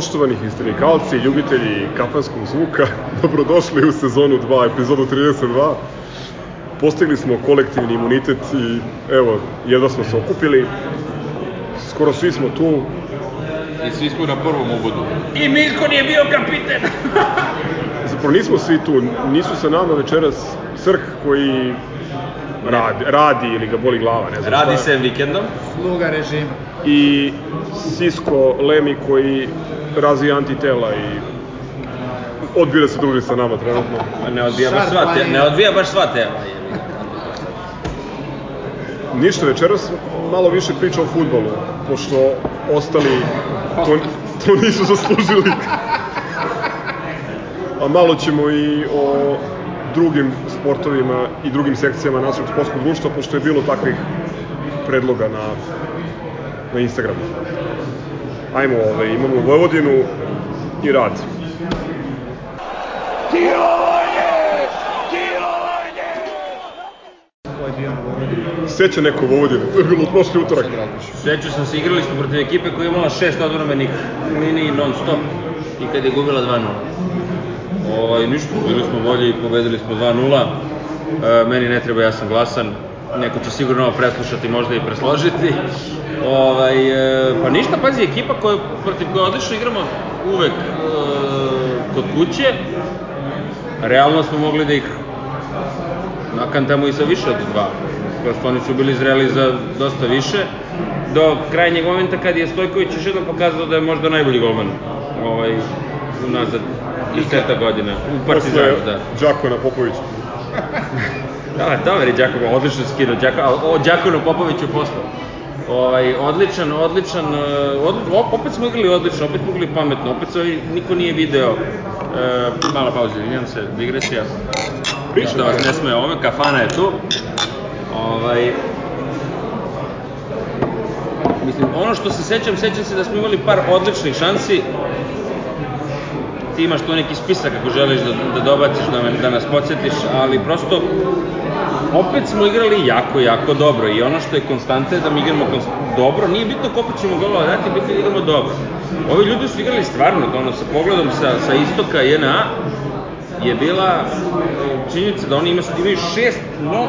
Poštovani historikalci, ljubitelji kafanskog zvuka, dobrodošli u sezonu 2, epizodu 32. Postigli smo kolektivni imunitet i evo, jedva smo se okupili. Skoro svi smo tu. I svi smo na prvom ugodu. I Miljko nije bio kapiten. Zapravo nismo svi tu, nisu sa nama večeras Srh koji radi, radi ili ga boli glava, ne znam Radi šta. se vikendom. sluga režima. I Sisko Lemi koji razvija antitela i odbira se druži sa nama trenutno. Ne odbija baš sva Šarpanje. te, ne odbija baš sva tela. Ništa, večeras malo više priča o futbolu, pošto ostali to, to nisu zaslužili. A malo ćemo i o drugim sportovima i drugim sekcijama našeg sportskog društva, pošto je bilo takvih predloga na, na Instagramu. Ajmo, ove, imamo Vojvodinu i rad. Ko je bio na Vojvodini? Seća neko Vojvodine, to je bilo prošli utorak. Seću sam se, igrali smo protiv ekipe koja je imala šest odbromenih liniji non stop i kad je gubila 2-0. Ovaj, ništa, bili smo bolji, pobedili smo 2-0. E, meni ne treba, ja sam glasan. Neko će sigurno ovo preslušati, možda i presložiti. Ovaj, e, pa ništa, pazi, ekipa koja, protiv koje odlično igramo uvek e, kod kuće, realno smo mogli da ih nakantamo i sa više od dva. Prosto oni su bili zreli za dosta više. Do krajnjeg momenta kad je Stojković još jednom pokazao da je možda najbolji golman ovaj, unazad deseta godina. U Partizanu, da. Đakona Popović. Da, dobar je Đakovo, odlično skinuo Đako, a o Đakonu Popoviću posle. Ovaj, odličan, odličan, e, od, o- opet smo igrali odlično, opet smo igrali pametno, opet se ovaj, niko nije video. E, mala pauza, izvinjam se, digresija. Ništa da vas ne sme ove, kafana je tu. Ovaj, mislim, ono što se sećam, sećam se da smo imali par odličnih šansi, ti imaš tu neki spisak ako želiš da, da dobaciš, da, me, da nas podsjetiš, ali prosto opet smo igrali jako, jako dobro i ono što je konstanta je da mi igramo dobro, nije bitno koliko ćemo golova dati, bitno da igramo dobro. Ovi ljudi su igrali stvarno, ono, sa pogledom sa, sa istoka JNA, je bila e, činjenica da oni imaju, imaju šest, no,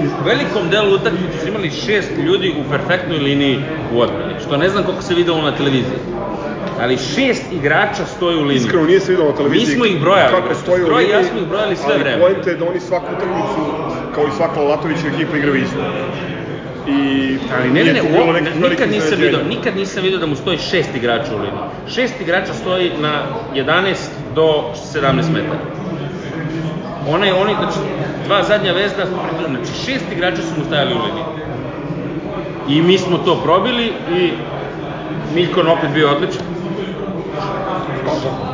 u velikom delu utakmice su imali šest ljudi u perfektnoj liniji u odbrani, što ne znam koliko se videlo na televiziji. Ali šest igrača stoji u liniji. Iskreno nije se vidio na televiziji. Mi smo ih brojali, Kako stoji u Broj i ja liniji, smo ih brojali sve ali vreme. poenta je da oni svaku utakmicu, kao i svaka Lalatovića ekipa, igraju isto. I Ali ne, ne, ne, velikih nikad nisam video, nikad nisam video da mu stoji šest igrača u liniji. Šest igrača stoji na 11 do 17 metara. Onaj, oni, znači, dva zadnja vezda, znači šest igrača su mu stajali u liniji. I mi smo to probili i Miljkon opet bio odličan.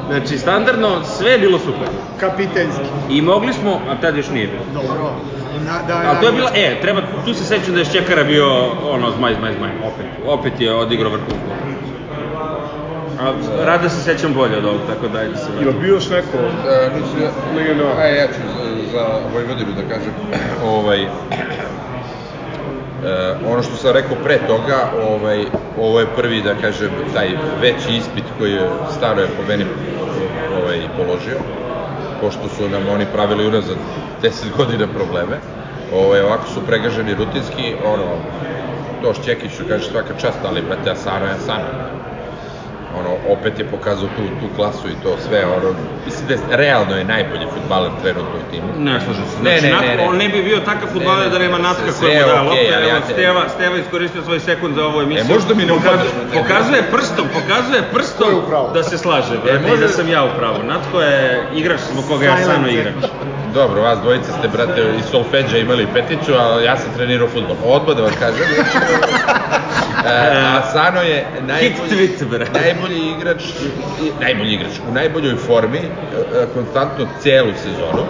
Znači, standardno, sve je bilo super. Kapitenski. I mogli smo, a tad još nije bilo. Dobro. Na, da, Ali to je bila, e, treba, tu se sećam da je Šćekara bio, ono, zmaj, zmaj, zmaj, opet, opet je odigrao vrhunsko. A rada se sećam bolje od ovog, tako da ajde se vratim. bio još neko, E, mislim, Legenda. a ja ću za, za Vojvodinu da kažem, ovaj, E, ono što sam rekao pre toga, ovaj, ovo je prvi, da kažem, taj veći ispit koji je staro je po meni ovaj, položio, pošto su nam oni pravili unazad 10 godina probleme. Ovaj, ovako su pregaženi rutinski, ono, to Šćekiću kaže svaka čast, ali brate, Asano je Asano. Ono, opet je pokazao tu, tu klasu i to sve, ono, mislim da je, realno je najbolji futbaler trenutno u timu. Ne, slažem se. Ne, Znači, ne, Natko, ne, ne. on ne bi bio takav futbaler Ne, ne, da nema Natka koji mu da ali Evo, Steva, Steva iskoristio svoj sekund za ovu emisiju. E, možda mi ne ne, ne. Pokazuje prstom, pokazuje prstom da se slaže, brate, i može- da sam ja u pravu. Natko je igrač zbog koga ja stvarno igram. Dobro, vas dvojica ste, brate, iz solfeđa imali petiću, a ja sam trenirao futbol. Odmah da vam kažem. e, Asano je najbolji, najbolji igrač, i, najbolji igrač, u najboljoj formi, e, e, konstantno celu sezonu.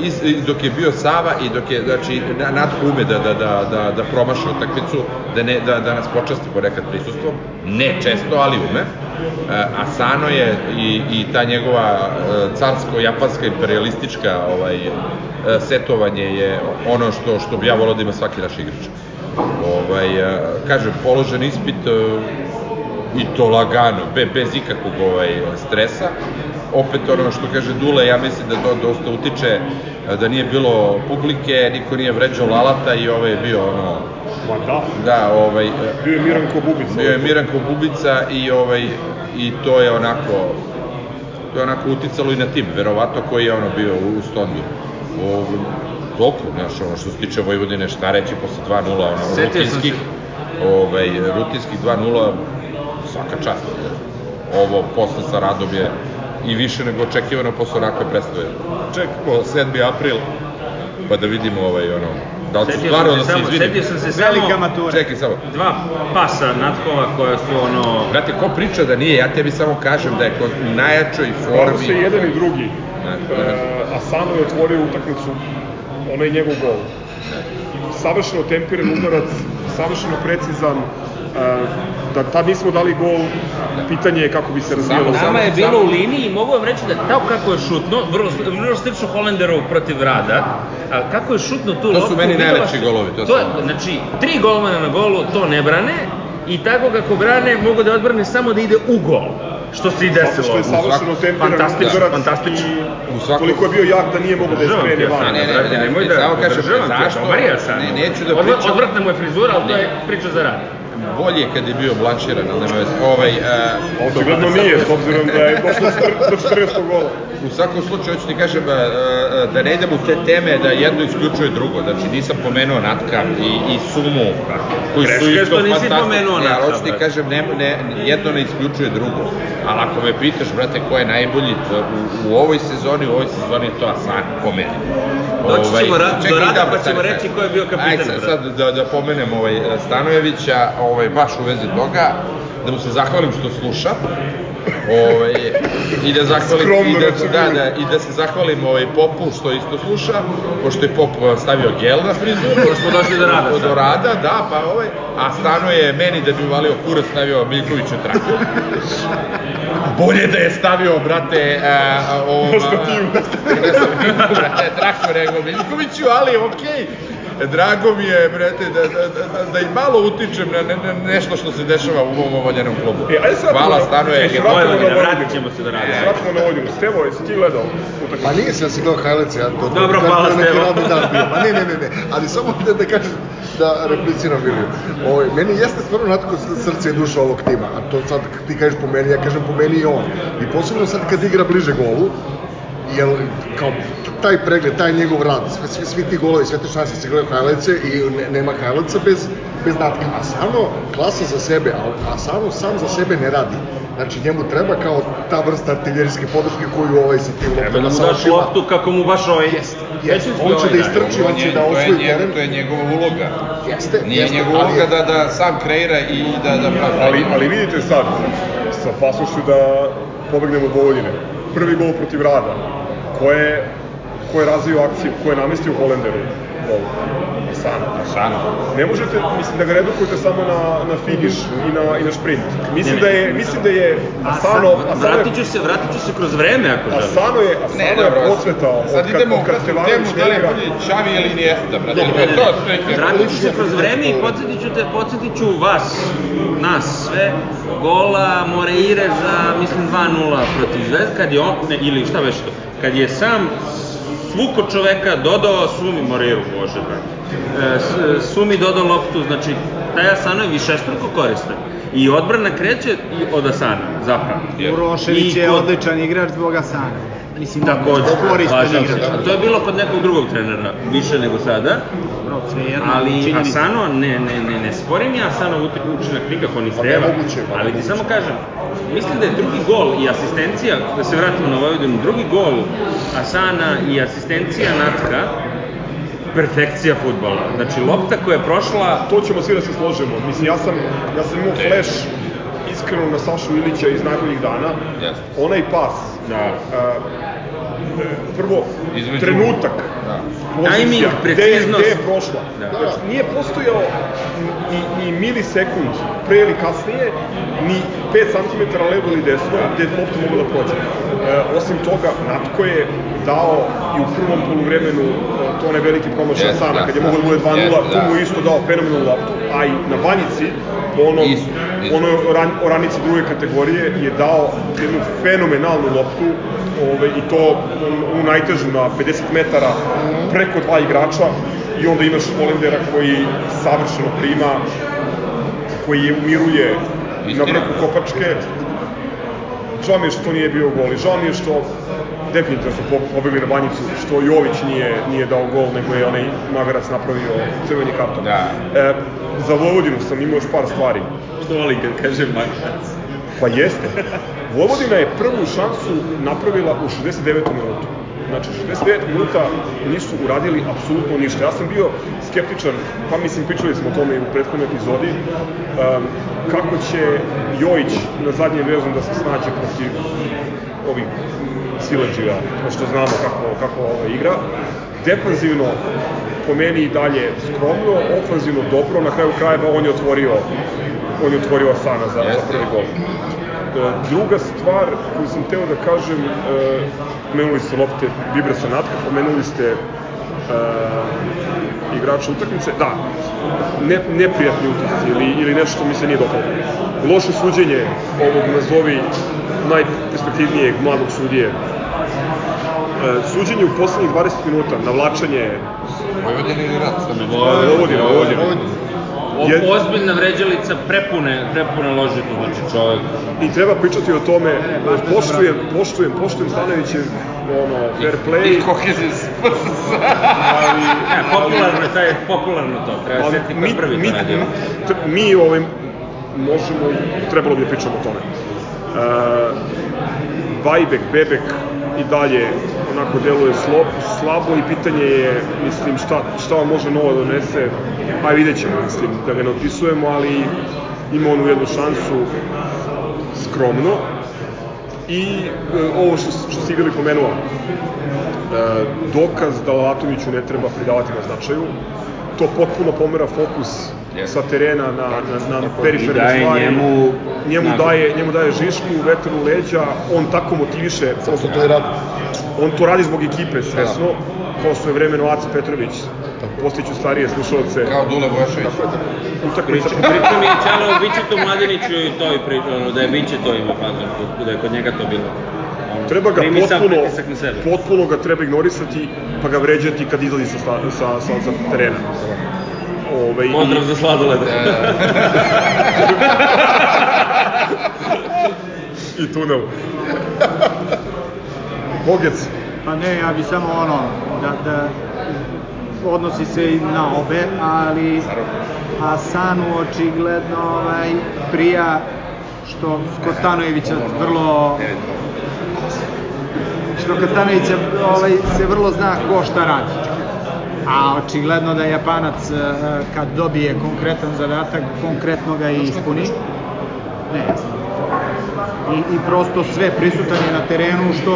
I, i dok je bio Sava i dok je, znači, na- Natko ume da, da, da, da, da promaši utakmicu, da, ne, da, da nas počasti ponekad prisustvom, ne često, ali ume. E, Asano je i, i ta njegova e, carsko-japanska imperialistička ovaj, e, setovanje je ono što, što bi ja volao da ima svaki naš igrač. Ovaj, e, kažem, položen ispit, i to lagano, be, bez ikakvog ovaj, stresa. Opet ono što kaže Dule, ja mislim da to dosta utiče da nije bilo publike, niko nije vređao Lalata i ovaj je bio ono, Ma da, da, ovaj, e, bio je Miranko Bubica. bio je Miranko Bubica i ovaj i to je onako to je onako uticalo i na tim, verovatno koji je ono bio u, u Stondu. O, toliko, znaš, ono što se tiče Vojvodine, šta reći posle 2-0, ono, Setio sam rutinskih, ovaj, rutinskih 2-0, svaka čast. Ovo posle sa radom je i više nego očekivano posle onakve predstave. Čekamo 7. april, pa da vidimo ovaj, ono, da li ću Setio stvarno da se se samo, izvinim. setio sam se Velika samo matura. Čekaj samo, dva pasa natkova koja su ono... Brate, ko priča da nije, ja tebi samo kažem da je kod najjačoj formi. se i jedan i drugi. Da, E, da. Asano je otvorio utakmicu, onaj njegov gol. Savršeno tempiran udarac, savršeno precizan, da tad nismo dali gol, pitanje je kako bi se razvijalo. Samo- Nama je bilo u liniji i mogu vam reći da tako kako je šutno, vrlo, vrlo slično Holenderu protiv Rada, a kako je šutno tu To su loptu, meni najlepši golovi, to to je, znači, tri golmana na golu to ne brane, i tako kako brane mogu da odbrane samo da ide u gol, što se i desilo. što je savršeno tempiran Fantastično, udarac fantastično. i svakom- koliko je bio jak da nije mogo da je skrene van. Asana, Ne, ne, brate, ne, nemoj ne, da samo kažem, zašto? Ne, neću da pričam- Odvratna mu je frizura, ali to Ne. je priča za rad. Bolje kad je bio blanširan, ali nema veze. Ovaj, uh, Očigledno nije, s obzirom da je došlo do četir- do 14. gola. U svakom slučaju, hoću ti kažem e, da ne idem u te teme da jedno isključuje drugo, znači nisam pomenuo Natka i, i Sumu, koji su Greška je isto što nisi fantastični, pomenuo ali Natka, hoću ti kažem, ne, ne, jedno ne isključuje drugo, ali ako me pitaš, brate, ko je najbolji u, u ovoj sezoni, u ovoj sezoni je to Asan, po meni. Doći ćemo ra- do čekaj, Rada, da, pa ćemo reći ko je bio kapitan, Ajde, sad, sad da, da pomenem ovaj Stanojevića, ovaj, baš u vezi toga, da mu se zahvalim što sluša, ovaj, i da zahvalim i da, da, da, i da se zahvalim ovaj Popu što isto sluša, pošto je Pop eh, stavio gel na frizuru. Pošto smo došli do Rada. Do rada, da, pa ovaj, a Stano je meni da bi uvalio kurac stavio Miljkoviću traktor. Bolje da je stavio, brate, a, a, ovom... Na stativu. Na stativu, brate, traktor nego Miljkoviću, ali okej. Drago mi je, brate, da, da, da, da, da i malo utičem na, ne, na nešto što se dešava u ovom omoljenom klubu. E, ajde sad Hvala, na- Stano je... e, Vojvodina, na vratit ćemo se do Rada. Se Vratimo na Vojvodinu. Stevo, jesi ti gledao Pa utakmicu? nisam, ja sam gledao highlights, ja to... Dobro, hvala, Stevo. radni dan bio. Ma ne, ne, ne, ne, ali samo da, da kažem, da repliciram Viliju. Ovaj, meni jeste stvarno natko srce i duša ovog tima, a to sad ti kažeš po meni, ja kažem po meni i on. I posebno sad kad igra bliže golu, jel, kao taj pregled, taj njegov rad, sve, svi, svi ti golovi, sve te šanse se gledaju highlightse i ne, nema highlightsa bez, bez natka. A Sano klasa za sebe, a, a Sano sam za sebe ne radi. Znači njemu treba kao ta vrsta artiljerijske podrške koju ovaj sa tim Treba da loptama mu daš loptu kako mu baš ovaj... Jeste, jeste. On će ovaj da istrči, on će da to je osvoji njegov- teren. To je njegova uloga. Jeste, Nije jeste, njegova ali- uloga da, da sam kreira i da, da pravi. Ali, ali vidite sad, sa opasnošću da pobegnemo od Vojvodine. Prvi gol protiv Rada, ko je, ko je razvio akciju, ko je namestio Holenderu gol? Asano. Asano. Ne možete, mislim da ga redukujete samo na, na finiš i na, i na šprint. Mislim da je, mislim da je Asano, Asano Vratit je, ću se, vratit ću se kroz vreme ako želiš. Asano je, Asano je podsveta od Sad kad, idemo od kad u Stevanović temu da li ne je bolji Čavi ili Iniesta, brate. Ne, To ne, je to, ne. Vratit ću se kroz vreme i podsjetit ću te, podsjetit ću vas, nas sve, gola Moreire za, mislim, 2-0 protiv Zvezda, kad je on, ne, ili šta već to, kad je sam svuko čoveka dodao Sumi Moreiru, bože, brate. E, Sumi dodao loptu, znači, taj Asano je višestruko koristan. I odbrana kreće i od Asana, zapravo. Urošević I je kod- odličan igrač zbog Asana. Mislim, Takođe, koristan slažem igrač. A to je bilo kod nekog drugog trenera, više nego sada. Bro, svejedno, Ali. Asano, ne, ne, ne, ne sporim ja Asano učinak nikako ni Pa pa ali ti samo kažem, mislim da je drugi gol i asistencija, da se vratimo na Vojvodinu, drugi gol Asana i asistencija Natka, perfekcija futbola. Znači, lopta koja je prošla, To ćemo svi da se složimo. Mislim, ja sam, ja sam imao flash iskreno na Sašu Ilića iz najboljih dana. Jeste. Onaj pas, da, a, prvo, Između- trenutak, Da. Pozicija, Timing, preciznost. gde je prošla. Da. Znači, nije postojao ni, ni milisekund pre ili kasnije, ni 5 cm levo ili desno, gde je lopta mogla da prođe. E, osim toga, Natko je dao i u prvom poluvremenu e, to onaj veliki promašaj Jeste, Sana, da, kad je da. moglo da bude 2-0, Jeste, tu da. mu isto dao fenomenalnu loptu, a i na banjici, po onom, Isto, isto. onoj oran, oranici druge kategorije, je dao jednu fenomenalnu loptu, ove, i to onu najtežu na 50 metara preko dva igrača i onda imaš Holendera koji savršeno prima, koji je umiruje na vrhu kopačke. Žao mi je što to nije bio gol i žao mi je što definitivno su po- pobegli na banjicu, što Jović nije, nije dao gol, nego je onaj Magarac napravio crveni karton. Da. E, za Vojvodinu sam imao još par stvari. Što volim kad kaže Magarac? Pa jeste. Vojvodina je prvu šansu napravila u 69. minutu. Znači, 69 minuta nisu uradili apsolutno ništa. Ja sam bio skeptičan, pa mislim, pričali smo o tome i u prethodnoj epizodi, um, kako će Jojić na zadnjem vezom da se snađe protiv ovih sileđija, pošto znamo kako, kako ovo igra. Defanzivno, po meni i dalje skromno, ofanzivno dobro, na kraju krajeva on je otvorio on je otvorio Asana za, za prvi gol. Druga stvar koju sam teo da kažem, e, pomenuli ste lopte Vibra Sanatka, pomenuli ste e, igrača utakmice, da, ne, neprijatni utakmice ili, ili nešto što mi se nije dopalo. Loše suđenje ovog nazovi najperspektivnijeg mladog sudije. E, suđenje u poslednjih 20 minuta, navlačenje, Vojvodina ili rat? Vojvodina, Vojvodina. Je- ozbiljna vređalica prepune, prepune lože tu, znači čovek. I treba pričati o tome, poštujem, poštujem, poštujem Stanovićev ono, fair play, I kohezija SPSS. ali, Ne, popularno je, taj, popularno to, treba ali se ti mi, prvi mi, to radio. t- mi ovaj, možemo, trebalo bi da pričamo o tome. Uh, Vajbek, Bebek i dalje onako deluje slo, slabo i pitanje je, mislim, šta, šta vam može novo da donese, a vidjet ćemo, mislim, da ga ne opisujemo, ali ima onu jednu šansu skromno. I e, ovo što, što si Igor pomenuo, e, dokaz da Latuniću ne treba pridavati na značaju, to potpuno pomera fokus sa terena na, na, na I periferne daje stvari. njemu njemu daje, njemu daje žišku, vetar u leđa, on tako motiviše, Prosto to i radi. On to radi zbog ekipe svesno, kao što je vremeno Aca Petrović, postiću starije slušalce, Kao Dule Vojašević. utakmica, Prič, pritom je Čalo Biće to Mladiniću i to i priča, ono, da je Biće to ima fazon, da je kod njega to bilo. Ono, treba ga potpuno, potpuno ga treba ignorisati, pa ga vređati kad izlazi sa, sta- sa, sa, sa terena. Ove, i- Pozdrav za sladoled. i tunel. Bogec, Pa ne, ja bi samo ono, da, da odnosi se i na obe, ali Asanu očigledno ovaj, prija što kod Stanojevića vrlo što kod Stanojevića ovaj, se vrlo zna ko šta radi. A očigledno da Japanac eh, kad dobije konkretan zadatak, konkretno ga i ispuni. Ne. I, I prosto sve prisutan je na terenu što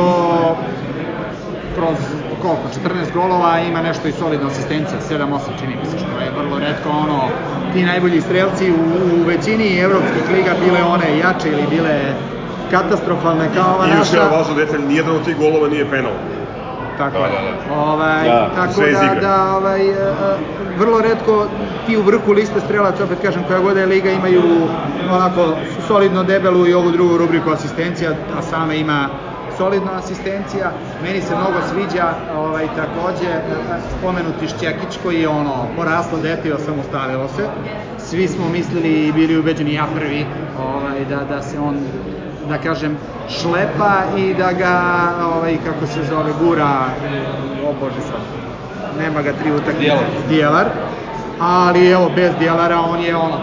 kroz koliko, 14 golova ima nešto i solidna asistencija, 7-8 čini mi se, što je vrlo redko ono, ti najbolji strelci u, u većini evropskih liga bile one jače ili bile katastrofalne kao ova i još naša. jedan važan detalj, nijedan od tih golova nije penal. Tako Da, je. da, Ovaj, Da, tako sve da, da ovaj, e, vrlo redko ti u vrhu liste strelaca, opet kažem, koja god je liga, imaju onako solidno debelu i ovu drugu rubriku asistencija, a sama ima solidna asistencija. Meni se mnogo sviđa ovaj, takođe e, spomenuti Šćekić koji je ono, poraslo dete i osamostavilo se. Svi smo mislili i bili ubeđeni, ja prvi, ovaj, da, da se on da kažem, šlepa i da ga, ovaj, kako se zove, gura, o bože sad, nema ga tri utakmice, Djelar. Djelar, ali evo, bez Djelara on je ono,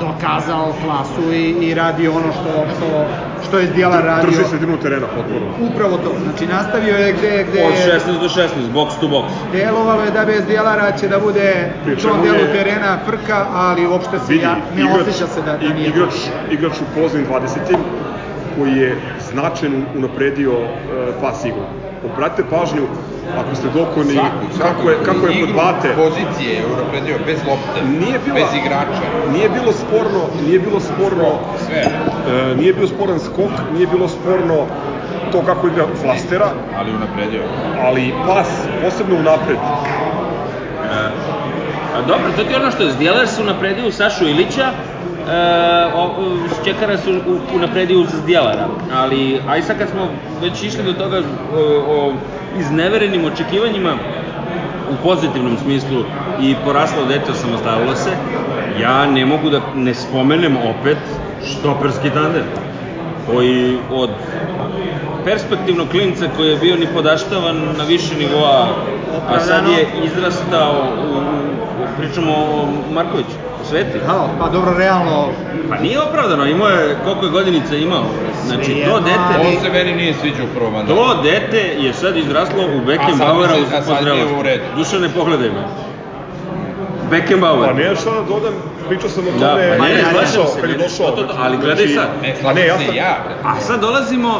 dokazao klasu i, i radi ono što, što, što je Djelar radio. Drži sredinu terena potpuno. Upravo to, znači nastavio je gde, gde Od je 16 do 16, box to box. delovalo je da bez Djelara će da bude u tom delu je- terena frka, ali uopšte se Vidi, ja, ne igrač, osjeća se da, da nije. igrač, igrač u poznim 20 koji je značajno unapredio uh, pas igru. Obratite pažnju, ako ste dokoni, Svaku, svaku. kako je, kako je kod Igru Bate, Pozicije je unapredio bez lopte. Nije bila- Bez igrača. nije bilo sporno, nije bilo sporno, Sve. e, nije bio sporan skok, nije bilo sporno to kako igra flastera, Ali unapredio. ali pas, posebno u napred. A dobro, to ti je ono što je Zdjelar su napredio u Sašu Ilića, o, Čekara su u- unapredio uz Zdjelara, ali aj sad kad smo već išli do toga o, o izneverenim očekivanjima u pozitivnom smislu i poraslo dete osamostalilo se, ja ne mogu da ne spomenem opet štoperski tandem koji od perspektivnog klinca koji je bio ni podaštavan na više nivoa, a sad je izrastao u, u pričamo o Markoviću, Sveti. Ha, pa dobro, realno, Pa nije opravdano, imao je, koliko je godinica imao. Znači, to dete, ali- On se meni nije sviđao u prvom mandatu. to dete je sad izraslo u Beckenbauera u se- a sad mi je u redu. Dušane, pogledaj me. Beckenbauer. Pa ne, šta da dodam, pričao sam o Da, tome pa ne, došao, kad je ne, došao. to, to, to, znači, ali gledaj sad. Ne, Pa ne, ja sam- ja. A sad dolazimo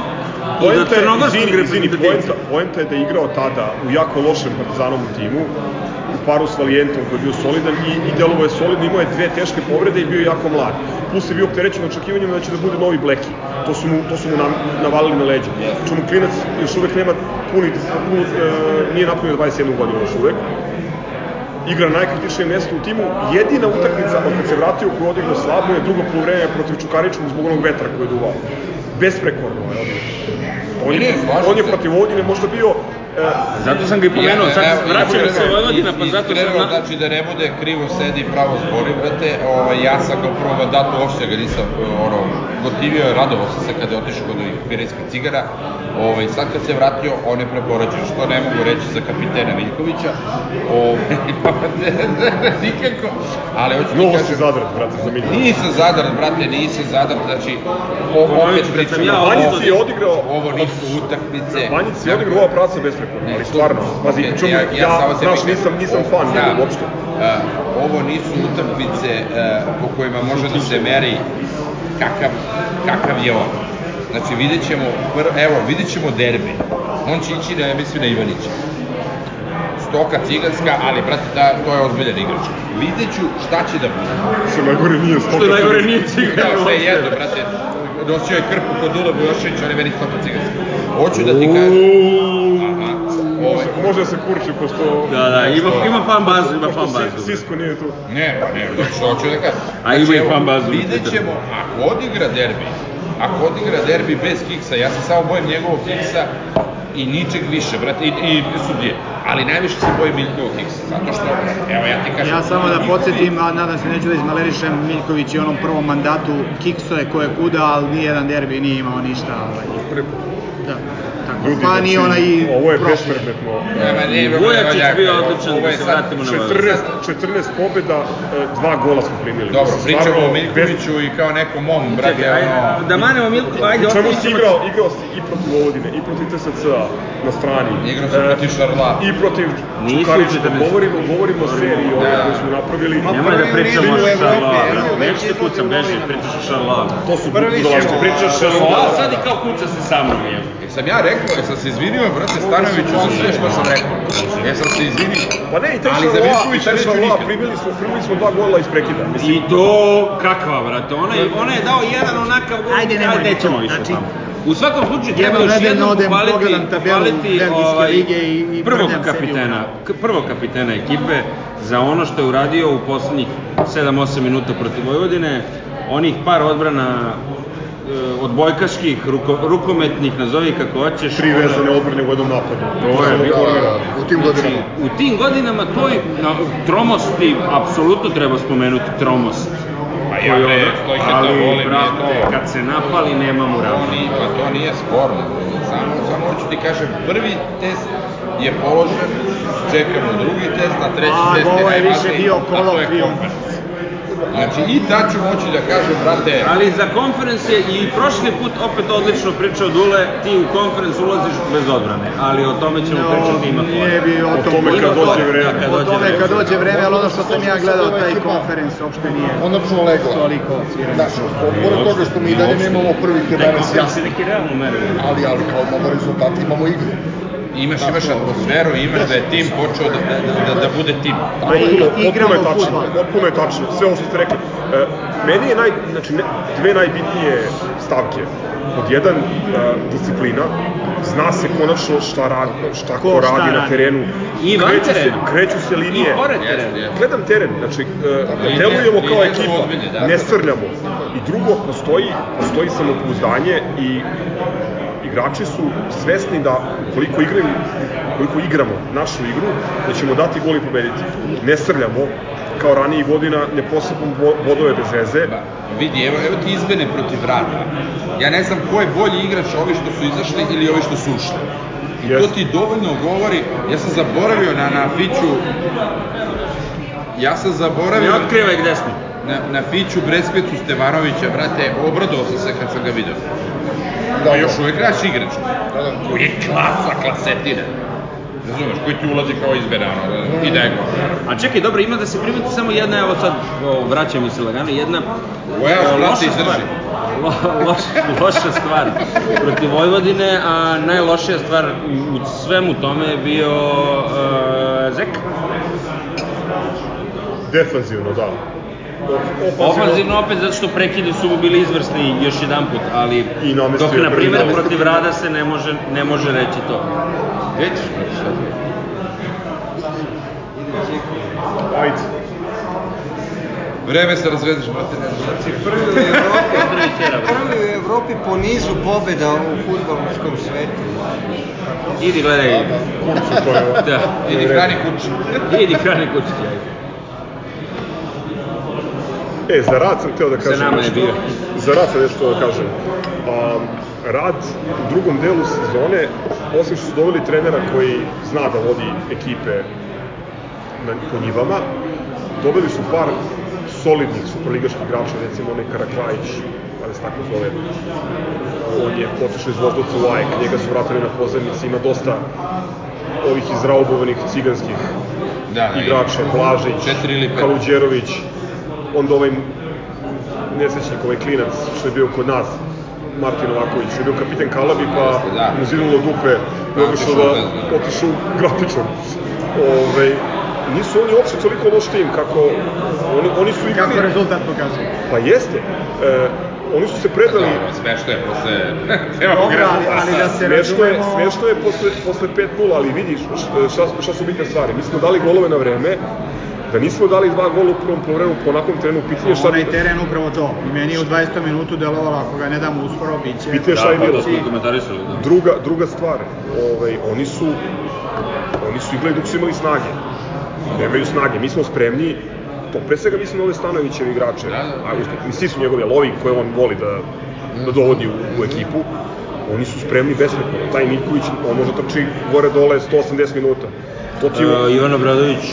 do Poenta je, crnogorskog izvini, izvini, reprezentativca. poenta, poenta je da je igrao tada u jako lošem partizanovom timu, u paru s Valijentom koji je bio solidan i, i delovo je solidno, imao je dve teške povrede i bio je jako mlad. Plus je bio opterećen očekivanjima da će da bude novi Bleki. To su mu, to su mu nam, navalili na leđa. Što mu klinac još uvek nema puni, puni e, nije napunio 21 godinu još uvek. Igra na najkritičnijem mjestu u timu. Jedina utakmica od kad se vratio koju odigrao slabo je drugo polovreme protiv Čukaričkog zbog onog vetra koji je duvao. Besprekorno je odigrao. On je, on je se. protiv Vojvodine možda bio Zato sam ga i pomenuo, sad evo, vraćam se evo, Vojvodina, pa zato sam... Na... znači da ne bude krivo sedi i pravo zbori, brate, ovaj, ja sam ga u prvom mandatu uopšte ga nisam, ono, gotivio, radovao sam se kada je otišao kod ovih pirijskih cigara, ovaj, sad kad se vratio, on je prepoređen, što ne mogu reći za kapitena Miljkovića, ovaj, ne, ne, ne, nikako, ali hoću ti novo si kažem, zadrat, brate, za milju. Nisam zadrat, brate, nisam zadrat, znači, o, opet sam pričamo, ja ovo- Banjic je odigrao- ovo nisu utakmice. Banjic je odigrao ova praca besprekorno, ali stvarno, pazi, Okej, čemu, ja, ja, samo se znaš, nisam, nisam o- fan da, njega uopšte. a, ovo nisu utakmice a, po kojima može da se meri kakav, kakav je on. Znači, vidjet ćemo, pr, evo, vidjet ćemo derbi. On će ići, na, ja mislim, na Ivanića. Stoka ciganska, ali, brate, ta, to je ozbiljan igrač. Vidjet ću šta će da bude. Što najgore nije stoka. Što je najgore nije cigan. Da, sve jedno, brate. Nosio je krpu kod Dule Bujošević, on je meni stoka ciganska. Hoću da ti kažem, Može, da se kurči, pošto... Da, da, ima, ima fan bazu, ima fan bazu. Sisko nije tu. Ne, pa ne, znači što hoću da kažem. A ima i evo, fan bazu Vidjet ćemo, ako odigra derbi, ako odigra derbi bez kiksa, ja se samo bojim njegovog kiksa i ničeg više, brate, i, i sudije. Ali najviše se bojim Miljkovog kiksa, zato što, evo ja ti kažem... ja samo da podsjetim, a nadam se neću da izmalerišem, Miljković je u onom prvom mandatu kikso je ko je kuda, ali nijedan derbi nije imao ništa. Ovaj. Da, tako. Ljudi, pa ni znači, ona i Ovo je bespredmetno. Vujačić nema, bio odličan, da je se vratimo na 14, 14 pobjeda, e, dva gola smo primili. Dobro, pričamo o Miljkoviću i kao nekom mom, brate, da manemo Milko, ajde, čemu si igrao, igrao si i protiv Vojvodine, i protiv TSC-a na strani. Igrao sam E, protiv Šarla. I protiv. 14. Govorimo, govorimo o seriji ove Da. koju smo napravili. Nemoj da pričamo o brate. već Neću izlazi kucam, beži, pričaš o Šarloa. To su ćemo. Pričaš A Šarloa. sad i kao kuca se sa mnom, je. Jesam ja rekao, jesam se izvinio, brate Stanoviću, za sve što sam rekao. Jesam se izvinio. Pa ne, i Ali za i Miljkovića taj neću nikad. primili smo, primili smo dva gola iz prekida. Mislim, I to kakva, brate, ona je, ona je dao jedan onakav gol, Ajde, nemoj ajde, nećemo više znači, tamo. U svakom slučaju treba još jednom odem, pohvaliti, pohvaliti ovaj, lige i- i prvog kapitena, prvog kapitena ekipe za ono što je uradio u poslednjih 7-8 minuta protiv Vojvodine, onih par odbrana odbojkaških, ruko, rukometnih, nazovi kako hoćeš. tri vezane odbrane u jednom napadu. To je bilo- Da, da, u tim godinama. U tim godinama toj na, tromosti, apsolutno treba spomenuti tromost. Pa ja, Stojketa ali, volim, to. kad se napali, nema mu To rama. nije, pa to nije sporno. Samo, samo hoću ti kažem, prvi test je položen, čekamo drugi test, a treći A, test je ovo je više najvažniji, bio a to je kolokvijum. Znači, i tad ću moći da kažem, brate, Ali za konferens je i prošli put opet odlično pričao Dule, ti u konferens ulaziš bez odbrane, ali o tome ćemo pričati ima Ne bi o, O tom tome kad o dođe tome- vreme. Kad O dođe tome vreme. kad dođe vreme, ali ono što sam ja gledao, taj konferens uopšte nije Konačno legla. toliko sviranja. Znaš, pored toga što mi i dalje nemamo prvih Taj 11 konferens je jasno, neki realno meren. ali, ali kao imamo rezultate, imamo igru. Imaš, imaš atmosferu, imaš da je tim počeo da, da, da, da bude tim. Pa i igramo je tačno. Potpuno je tačno, sve ovo što ste rekli. E, meni je naj, znači, ne, dve najbitnije stavke. Pod jedan, a, disciplina, zna se konačno šta, radi, šta ko, Ko šta radi na terenu. I van kreću se, terena. kreću se linije. I pored. Gledam teren, znači, e, Linije- delujemo kao ekipa, da. ne srljamo. I drugo, postoji, postoji samopouzdanje i igrači su svesni da koliko igraju, koliko igramo našu igru, da ćemo dati gol i pobediti. Ne srljamo, kao ranijih godina, ne posebno bodove bez veze. Ba, vidi, evo, evo ti izmene protiv Rada. Ja ne znam ko je bolji igrač, ovi što su izašli ili ovi što su ušli. I to Jeste. ti dovoljno govori, ja sam zaboravio na, na Fiću, ja sam Ne zaboravio otkrivaj gde smo. na, na Fiću Breskvecu Stevanovića, brate, obradao sam se kad sam ga vidio. Da, još uvek naš igrač. Koji je klasa, klasetina. Razumeš, koji ti ulazi kao izbere, ono, i daje gol. A čekaj, dobro, ima da se primeti samo jedna, evo sad, o, vraćam mi se lagano, jedna brate, loša stvar. Lo, loš, loša stvar protiv Vojvodine, a najlošija stvar u, u svemu tome je bio uh, Zek. Defanzivno, da. Ofanzivno opet zato što prekidi su bili izvrsni još jedan put, ali I dok na primjer protiv Rada se ne može, ne može reći to. Vidiš? Ajde. Vreme se razvedeš, brate, ti. Prvi u Evropi, Prvi u Evropi po nizu pobjeda u futbolskom svetu. Idi gledaj. Kurcu to je... Da. Idi hrani kući. Idi hrani ajde. E, za rad sam hteo da kažem nama je bio. Za rad sam nešto da kažem. Um, rad u drugom delu sezone, osim što su doveli trenera koji zna da vodi ekipe na, po njivama, doveli su par solidnih superligaških igrača, recimo onaj Karaklajić, da se tako zove, on je otišao iz Voždovca u AEK, njega su vratili na pozemnici, ima dosta ovih izraubovanih ciganskih Da, da, igrača, Blažić. Kaluđerović, onda ovaj nesrećnik, ovaj klinac što je bio kod nas, Martin Novaković, što je bio kapiten Kalabi, pa da. mu zinulo dupe, Pa, i otišao da, u Zvezdu. otišao grafičan. Ove, nisu oni uopšte toliko loš tim kako oni, oni su igrali... Kako rezultat pokazuje? Pa jeste. E, oni su se predali... Dobro, smešno je posle... Evo Dobro, ali, ali da se Smešno je, razumemo... smešno je posle, posle 5-0, ali vidiš šta, šta su bitne stvari. Mi smo dali golove na vreme, da nismo dali dva gola u prvom polovremenu po onakvom trenu, pitanje šta Onaj bi... teren upravo to. I meni je u 20. minutu delovalo, ako ga ne damo uskoro, bit će... Pitanje šta je Da, bilo. da. Druga, druga stvar, ovaj, oni su oni su igrali dok su imali snage. Nemaju snage, mi smo spremni, to pre svega mislim na ove Stanovićevi igrače, Da, da. a uspeh, mi svi su njegovi lovi koje on voli da, da dovodi u, u ekipu, oni su spremni besmetno. Taj Miljković, on može trči gore dole 180 minuta. To ti Uh, Ivan Obradović,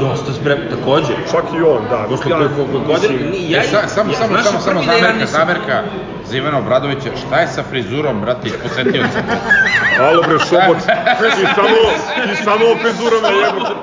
dosta sprem, takođe. čak i on, da. Posle Ja, koliko godina, ja, E, sa, samo, ja, samo, samo, samo, ja zamerka, zamerka za Ivana Obradovića, šta je sa frizurom, brate, iz posetioca? Alo bre, šobot, i samo, i samo frizurom na jebote.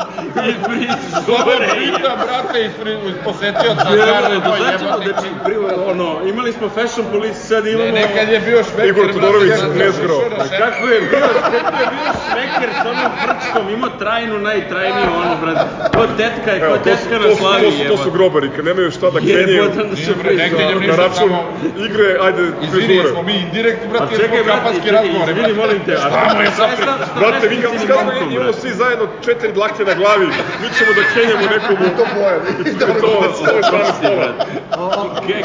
Dobro, Brita, brate, iz, fri- iz posetioca, Jebote, jebote. prvo, ono, imali smo fashion police, sad Ne, imamo... nekad je bio šmeker, Igor Todorović, nezgro. došao na A šefer. kako je bio, kako je bio šmeker s onom prčkom, imao trajnu, najtrajniju ono, brate. Ko tetka je, ko tetka na slavi, su, to su jebote. grobari, kad nemaju šta da kenjaju Jebote, da su Nije, bre, negde frizo. je na račun igre, ajde, Izvini, frizure. smo mi indirekt, brate, čekaj, zbog brate, kapatski čekaj, razgovor. izvini, molim te, a Šta mu je šta sa je sa, šta Brate, presnicim kad momkom, imamo svi zajedno četiri dlake na glavi, mi ćemo da kenjamo nekom u to boje. I to je to,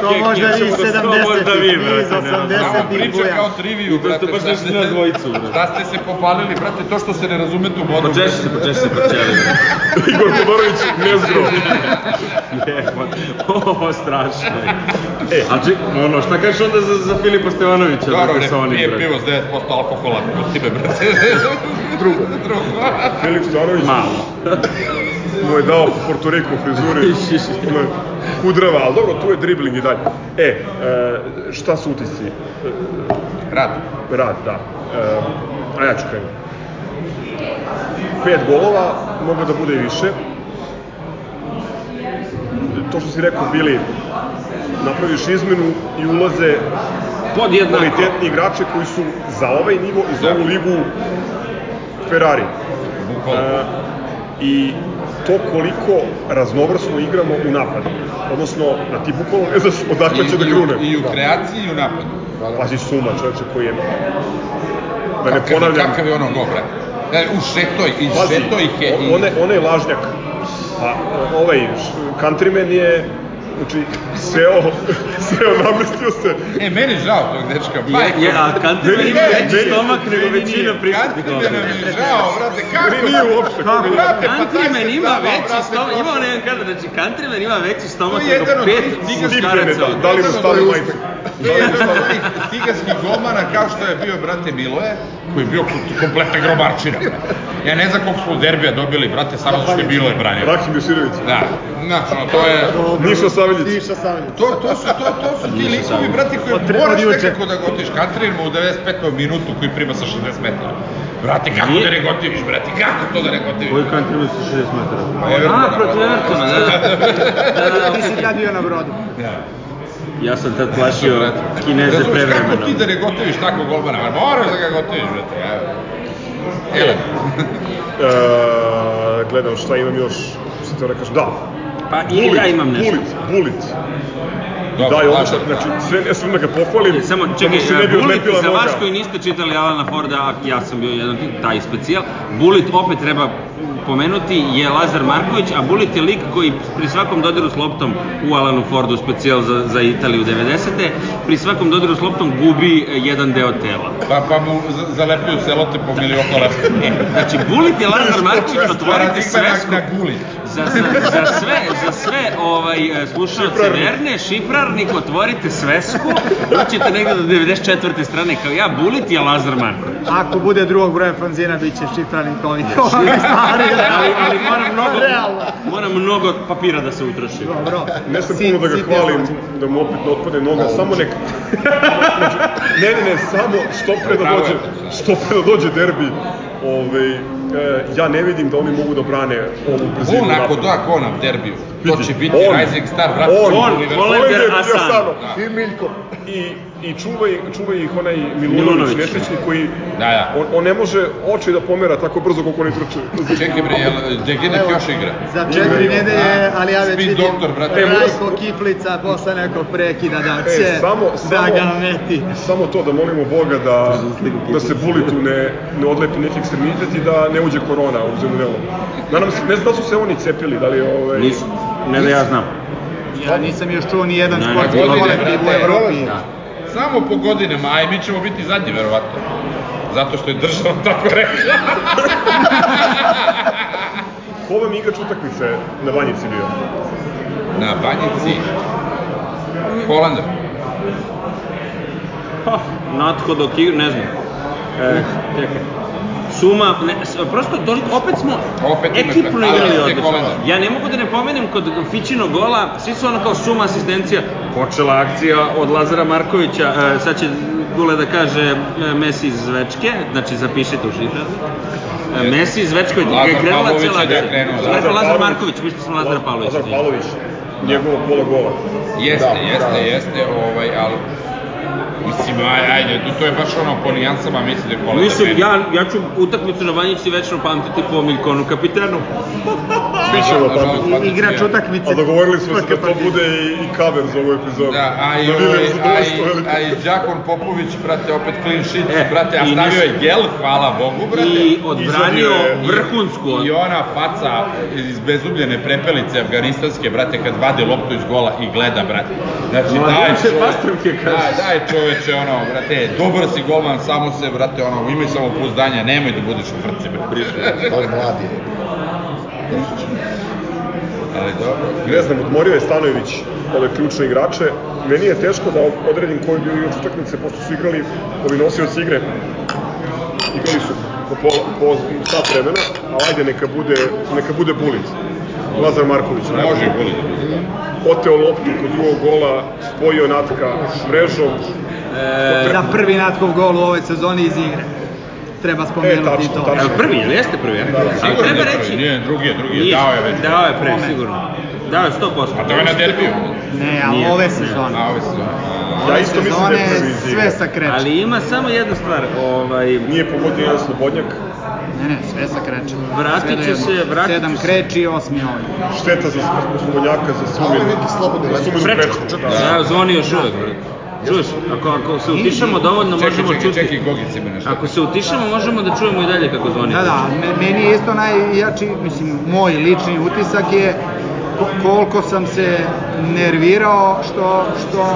to možda vi ćemo da- 70-ih, to možda vi, mi brate, iz ne znam. 80-ih. Samo priča buja. kao triviju, I to brate. baš nešto na dvojicu, brate. Šta ste se popalili, brate, to što se ne razumete u modu. Počeši se, počeši se, počeli. Igor Todorović, nezgro. Jebote, ovo strašno je. E, a ček, ono, šta kažeš onda za, za Filipa Stevanovića? Dobro, brate, ne, pije pivo s 9% alkohola, pusti me, brate. Drugo. Drugo. Filip Stanović Malo. mu je dao po Porto Riku frizuri. Kudrava, ali dobro, tu je dribling i dalje. E, e, šta su utisci? Rad. Rad, da. E, a ja ću krenuti. Pet golova, moglo da bude i više. To što si rekao, bili, napraviš izmenu i ulaze Podjednako. kvalitetni igrače koji su za ovaj nivo i za ovu ligu Ferrari. Bukvalno. E, I to koliko raznovrsno igramo u napadu. Odnosno, da ti bukvalno ne znaš odakle će da I, u, grune. I u kreaciji i u napadu. Da, da. Pazi Suma, čovječe koji je... Da ne Kakav ponavljam, Kakav je ono go, bre? E, u šetoj, i pazi, šetoj ih je i... on, on je lažnjak. A ovaj countryman je, znači, seo, seo, namestio se. E, meni žao tog dečka, Je, majko. je, a Countryman ima Meni- veći meni- stomak nego meni većina prisutnih Countryman ovdje. nam je žao, brate, kako? Meni nije uopšte. Kako? Brate, pa taj se ima veći stomak, ima on jedan kadar, znači Countryman ima veći stomak nego pet muškaraca da, da li mu majtak? To je jedan od ovih ciganskih golmana kao što je bio brate Miloje, koji je bio kom- kompletna grobarčina. Ja ne znam koliko smo derbija dobili, brate, samo što je Miloje branio. Rahim Jusirović. Da, znači, ono, to je... Niša Saveljić. Niša Savljić. To, to, su, to, to su ti likovi, brate, koje od moraš nekako da gotiš. Katrin mu u 95. minutu koji prima sa 60 metara. Brate, kako Nije- da ne gotiviš, brate, kako to da ne gotiviš? Koji Countryman sa 60 metara? Evertona, A, protiv. Evertona, da, da. Da, da, Ti si tad bio na brodu. Da. Ja sam tad plašio Kineze Razumeš, prevremeno. Kako ti da ne gotiviš tako golmana? Ma Moraš da ga gotiviš, brate. Evo. Ele, E, gledam šta imam još, što te da kažem, da. Pa i ja imam nešto. Bulit, bulit. Dobro, Daj, ovo lažem, sad, da. znači, sve, ja sam da ga pohvalim. Samo da čekaj, mu se ne bi odlepila za noga. vas koji niste čitali Alana Forda, a ja sam bio jedan taj specijal, Bulit opet treba pomenuti je Lazar Marković, a Bulit je lik koji pri svakom dodiru s loptom u Alanu Fordu specijal za, za Italiju 90. pri svakom dodiru s loptom gubi e, jedan deo tela. Pa, pa mu za- zalepljuju celote po milioko lepo. Znači, Bulit je Lazar Marković, otvorite svesku. na, na. Za, za, za sve, za sve ovaj, e, slušalce Šiprarnik. verne, šiprarnik, otvorite svesku, doćete negde do 94. strane kao ja, Bulit je Lazar Marković. Ako bude drugog broja fanzina, bit će šifranik ovih ovih stvari. ali, ali mora mnogo, Realno. mora mnogo papira da se utroši. Dobro. Ne sam puno da ga hvalim, da mu opet otpade noga, samo nek... Ne, ne, ne, samo što pre da dođe, što pre da dođe derbi, ovaj, e, ja ne vidim da oni mogu da brane ovu brzinu. On ako da Kona u derbiju, to će biti on, Rising Star, brate. on, to je on, univerzum. Holender Holender i Asano. Asano. Da. I Miljko. I, i čuva, ih- čuva ih onaj Milunović, Milunović. nesrećni koji... Da, da. On, on ne može oči da pomera tako brzo koliko oni trče. Čekaj bre, jel Degenek još igra? Za četiri nedelje, ali ja već Spin vidim doktor, brate. Rajko Kiflica posle nekog prekida da će E, samo, da samo, ga meti. samo to da molimo Boga da, da se Bulitu ne, ne odlepi neki ekstremitet i da ne uđe korona u zemljelu. Nadam se, ne znam da su se oni cepili, da li ovaj... Nisu, ne da ja znam. Ja nisam još čuo ni jedan Ne, ne, sportski kolektiv u Evropi. Da. Samo po godinama, a i mi ćemo biti zadnji, verovatno. Zato što je država tako rekla. Ko vam igrač utakmice na Banjici bio? Na banjici. Holander. Ha, Natko dok igra, ne znam. E, čekaj. Suma, ne, s- prosto toliko, opet smo Opet ekipno igrali odlično. Ja ne mogu da ne pomenem kod Fićino gola, svi su ono kao suma asistencija, počela akcija od Lazara Markovića, e, sad će Dule da kaže e, Messi iz Zvečke, znači zapišite u šifrar. E, Messi iz Zvečke, je krenula Pavlović cijela je da je akcija. da. Lazar Lazar. Marković, mislio sam Lazar Pavlović. Lazar Pavlović, njegovo pola gola. Jeste, Da, jeste, da. jeste, ovaj, ali... Mislim, aj, ajde, to, to je baš ono po nijansama, mislim da je Holander Mislim, meni. ja, ja ću utakmicu na Banjici večno pamtiti po Miljkonu kapitanu. Svi ćemo Nažalost, pamtiti. Igrač utakmice. A dogovorili smo se da to bude i, i cover za ovu epizodu. Da, a i, Da ovaj, a, i, a i Đakon Popović, brate, opet clean sheet, E, brate, a stavio je gel, hvala Bogu, brate. I odbranio vrhunsku. I ona faca iz bezubljene prepelice afganistanske, brate, kad vade loptu iz gola i gleda, brate. Znači, daj čoveče, Pastrovke kaže. daj, daj čoveče, ono, brate, dobar si golman, samo se, brate, ono, imaj samo pouzdanja, nemoj da budeš u frci, brate. To je mladi. Ali dobro. Ne znam, odmorio je Stanojević ove ključne igrače. Meni je teško da odredim koji je bio igrač utakmice, pošto su igrali ovi nosioci igre. Igrali su po, pola, po sat vremena, a ajde neka bude, neka bude Bulic. Lazar Marković. najbolji. Može goli da bude, da. Oteo loptu kod drugog gola, spojio Natka mrežom. E, Za prvi natkov gol u ovoj sezoni iz igre. Treba spomenuti E, tačno, to. tačno. Prvi, jel jeste prvi? Ja? Ali Sigurno treba je prvi, reći... nije, drugi je, drugi je, dao je već. Dao je pre, sigurno. Dao je 100%. A to je na derbiju. Ne, ali Nije, ove ne. sezone. A, ove sezone. Ja isto mislim da je prvi iz igre. sve sa kreće. Ali ima samo jedna stvar, ovaj, Nije pogodio jedan slobodnjak. Ne, ne, sve sa kreće. Vratit do jednog. se, vratit Sedam kreći i osmi ovaj. Šteta za slobodnjaka, za A ovo suminu. je neki slobodni. Za. Da. Ja, zvoni još uvek, brate. Čuješ, ako, ako se utišamo dovoljno Čekaj, možemo čekaj, čuti. čekaj, Gogic ima nešto. Ako se utišamo možemo da čujemo i dalje kako zvoni. Da, da, me- meni je isto najjači, mislim, moj lični utisak je ko- koliko sam se nervirao što, što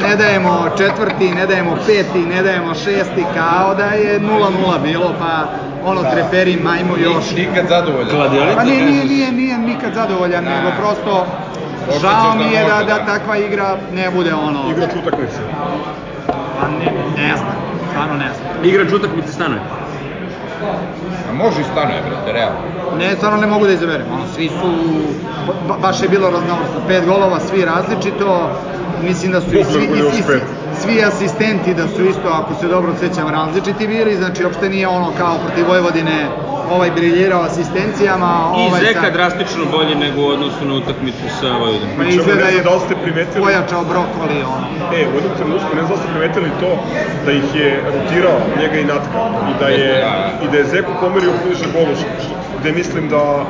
ne dajemo četvrti, ne dajemo peti, ne dajemo šesti, kao da je 0-0 bilo, pa ono treperi majmu još. Nikad zadovoljan. Pa nije, nije, nije, nije nikad zadovoljan, Da. nego prosto žao mi je da, da da. takva igra ne bude ono, Igrač utakmice. pa ne, ne znam, stvarno ne znam. Igrač utakmice stanuje. A može i stanuje, brate, realno. Ne, stvarno ne mogu da izaberem. Ono, svi su, ba, baš je bilo raznovrsno. Pet golova, svi različito. Mislim da su i svi, i, još i, pet. Svi asistenti da su isto, ako se dobro sećam, različiti bili. Znači, uopšte nije ono kao protiv Vojvodine ovaj briljirao asistencijama, I ovaj Zeka sa- drastično bolje nego u odnosu na utakmicu sa Vojvodinom. Pa izgleda je da ste primetili- pojačao brokoli, ono. E, u jednom trenutku, ne znam da ste primetili to, da ih je rotirao njega i Natka. I da je, da, da. i da je Zeko pomerio bliže golu, što- što- gde mislim da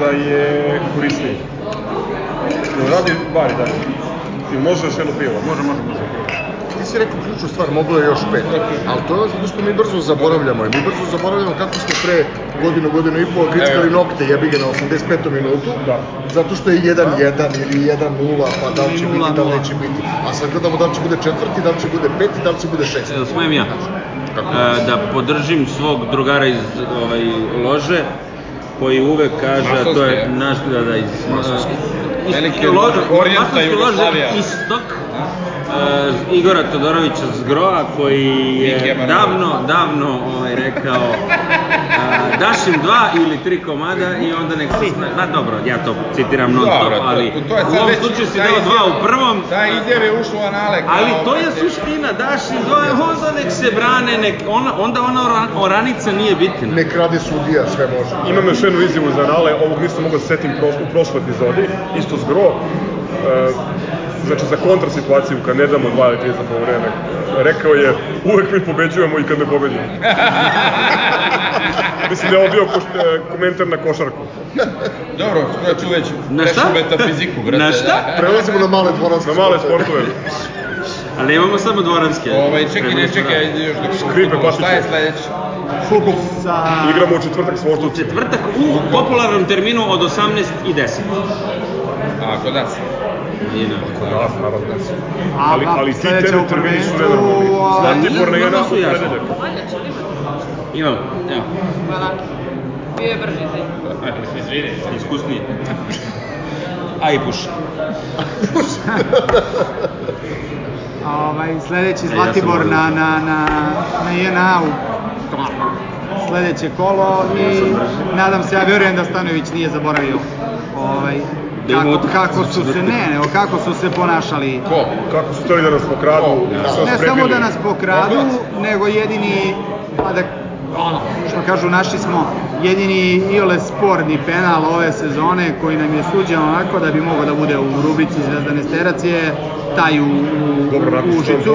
da je korisniji. Radi bari dalje? I može još jedno pivo? Može, može, može. Ti si rekao ključnu stvar, moglo je još pet. Ali to je zato što mi brzo zaboravljamo. I mi brzo zaboravljamo kako smo pre godinu, godinu i pol grickali nokte, jebi ga na 85. minutu. Da. Zato što je 1-1 ili 1-0, pa da li će biti, da li 0:0. neće biti. A sad gledamo da li će bude četvrti, da li će bude peti, da li će bude šesti. Evo, smijem ja. E, da podržim svog drugara iz ovaj, lože, koji uvek kaže, a to je naš, da, da, iz... Velike lože, Orijenta Jugoslavija. Istok, e, Igora Todorovića Zgroa, koji je davno, davno ovaj, rekao a, daš im dva ili tri komada i onda nek se sna... Ma dobro, ja to citiram non stop, ali to- to je u ovom slučaju si dao dva u prvom, Ta izjava je ušla u anale. Ali to je suština, daš im dva, onda nek se brane, nek, ona, onda ona ora- oranica nije bitna. Nek radi sudija, sve može. Imam još jednu izjavu za Nale, ovog nisam mogao da se setim u prošloj epizodi, isto zgro. E, znači za kontra situaciju kad ne damo dva ili tri za vreme, rekao je uvek mi pobeđujemo i kad ne pobedimo. Mislim da je ovo bio koš, e, komentar na košarku. Dobro, skoro ću već Na šta? prešu metafiziku, brate. Na šta? Prelazimo na male dvoranske Na male sportove. Ali imamo samo dvoranske. Ovaj, čekaj, ne, čekaj, da- ajde još dok Skripe, futbolu, šta je sledeće? Fudbal sa... Igramo u četvrtak s Voždovcem. Četvrtak u popularnom terminu od 18 i 10. A, kod nas? Nije na. Kod nas, naravno. A, Ali, ali ti sledeća tebe u termini su prvenstvu, nenormalni. a- Zlatibor na Nije, jedna mnogo su ponedeljak. Valjda će li imati? Imamo, evo, Hvala. Bio je brži taj. izvini, iskusniji. A i puši. Ovaj, sledeći E, ja Zlatibor na, da- na, na, na JNA-u. Sledeće kolo i nadam se, ja vjerujem da Stanović nije zaboravio ovaj, Da kako, kako su se, ne, nego kako su se ponašali. Ko? Kako su hteli da nas pokradu, da Ne samo da nas pokradu, nego jedini, pa da, ono, što kažu, naši smo jedini iole sporni penal ove sezone koji nam je suđen onako da bi mogao da bude u rubrici Zvezdane Sterac je taj u, u, Dobro, u Užicu.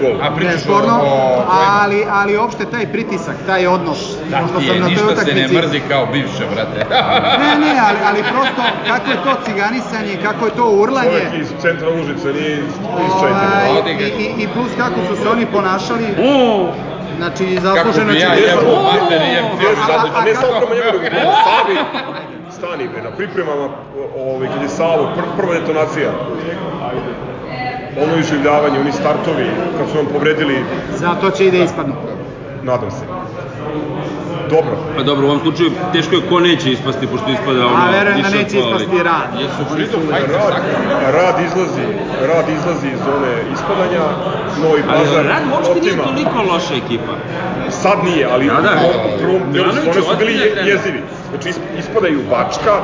gol. A pričaš o... Nesporno, o ali, ali opšte taj pritisak, taj odnos, Da ti sam je, toj ništa se ne utakmici... mrzi kao bivše, brate. Ne, ne, ali, ali prosto kako je to ciganisanje, kako je to urlanje, Čovjek iz centra Užice, nije iz, iz ovaj, Čajtina. Ga. i, i, i plus kako su se oni ponašali, O, znači Kako zasluženo bi će... ja Ne znam, jebo, mater, jem Ne, a, kako- samo prema njemu, nego Savi. Stani bre, na pripremama, ovaj, kad je Savo, pr prva detonacija. Ono iživljavanje, oni startovi, kad su nam povredili, Zato će i da ispadnu. nadam se. Dobro, pa dobro, u ovom slučaju teško je ko neće ispasti, pošto ispada ono... A verujem da neće ispasti rad. Jesu fajta, rad, rad izlazi, rad izlazi iz zone ispadanja, Novi Ali Pazar Rad uopšte nije toliko loša ekipa. Sad nije, ali Da, da. u prvom delu su bili je, jezivi. Znači is- ispadaju Bačka,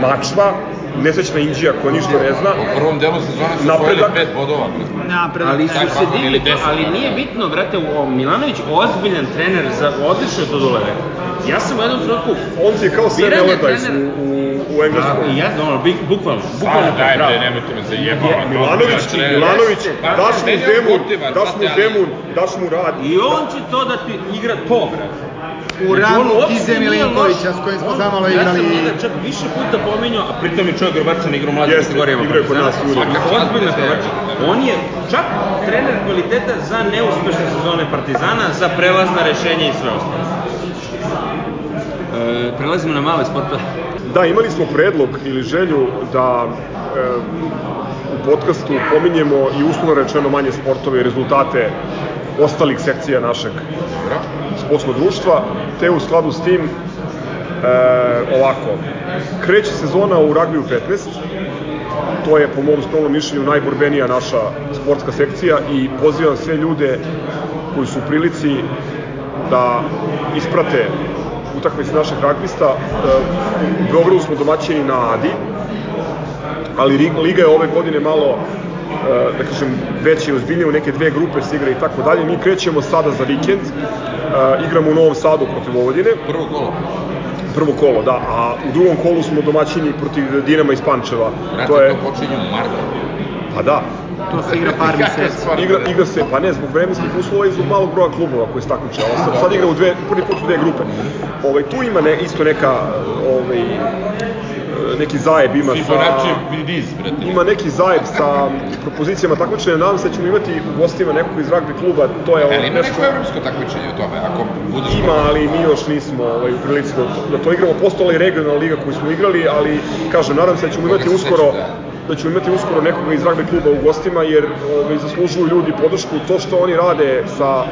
Mačva, nesrećna Indija koja ništa ne zna, U prvom delu sezone su Napredak. pet bodova, brate. Napred, Ali su Tako, se ili digli, deset. ali nije bitno, brate, o, Milanović ozbiljan trener, za, odlično to dole rekao. Ja sam u jednom trenutku on ti je kao je Allardyce u, u, u Engleskom. I ja, ono, bukvalno, bukvalno to, daj bravo. bre, nemojte me zajebavati. Milanović, Ozbiljan trener. Milanović, Pa, daš mu Zemun, motivac, daš mu brate, ali- Zemun, daš mu rad. I on će to da ti igra to, brate. U uopšte Kize Milinkovića s kojim smo zamalo Ja sam igrali. njega čak više puta pominjao, a pritom je čovjek Grbačan igrao u mlađim Jeste, kategorijama. igrao je kod nas. Svaka ozbiljna Hrvačka. On je čak trener kvaliteta za neuspešne sezone Partizana, za prelazna rešenja i sve ostalo. E, prelazimo na male sportove. Da, imali smo predlog ili želju da e, u podcastu pominjemo i uslovno rečeno manje sportove i rezultate ostalih sekcija našeg sportskog društva, te u skladu s tim e, ovako, kreće sezona u ragbiju 15, to je po mom skromnom mišljenju najborbenija naša sportska sekcija i pozivam sve ljude koji su u prilici da isprate utakmice naših ragbista. E, U Beogradu smo domaćini na Adi, ali Liga je ove godine malo e, da kažem, veće i ozbiljnije u neke dve grupe se igra i tako dalje. Mi krećemo sada za vikend, e, igramo u Novom Sadu protiv Vojvodine, Prvo kolo. prvo kolo, da, a u drugom kolu smo domaćini protiv Dinama iz Pančeva. Brate, to je, to počinje u martu. pa da, To se igra par meseci. igra, igra se, pa ne, zbog vremenskih uslova i zbog malog broja klubova koji se takmiče. ali Sad, sad igra u dve, prvi put u dve grupe. Ovaj, tu ima ne, isto neka, ovaj, neki zajeb ima sa... Niz, brate. Ima neki zajeb sa propozicijama takmičenja, nadam se da ćemo imati u gostima nekog iz ragbi kluba, to je Ali ima nešto... neko evropsko takmičenje u tome, ako budeš... Ima, ali mi još nismo ovaj, u prilici da, da to igramo. Postala je regionalna liga koju smo igrali, ali kažem, nadam se da ćemo imati se uskoro sećam, da ćemo imati uskoro nekoga iz ragbi kluba u gostima, jer ovaj, zaslužuju ljudi podršku. To što oni rade sa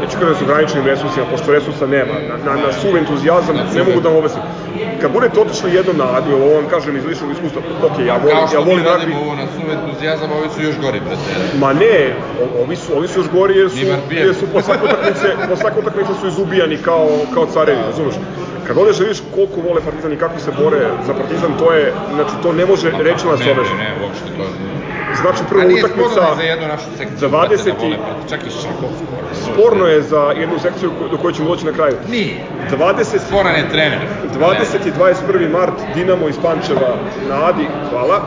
neću kada su graničnim resursima, pošto resursa nema, na, na, na suv entuzijazam, ne mogu da vam objasnim. Kad budete otišli jednom na Adiju, ovo vam kažem iz ličnog iskustva, ok, ja volim, Kao što ja mi volim ragbi, radimo ovo na suv entuzijazam, ovi su još gori, brate. Ma ne, ovi su, ovi su još gori jer su, jer su po svakoj utakmice, po svakoj utakmice su izubijani kao, kao carevi, razumeš? Kad odeš da vidiš koliko vole Partizan i kako se bore za Partizan, to je, znači to ne može rečima se Ne, obeže. ne, ne, uopšte to... Znači prva utakmica, ni za jednu našu sekciju, za brate, 20 da vole, čak i Šakovsku. sporno je za jednu sekciju do koje ćemo doći na kraju. Nije. 20, Sporan je trener. 20 i 21. mart Dinamo iz Pančeva na Adi, hvala.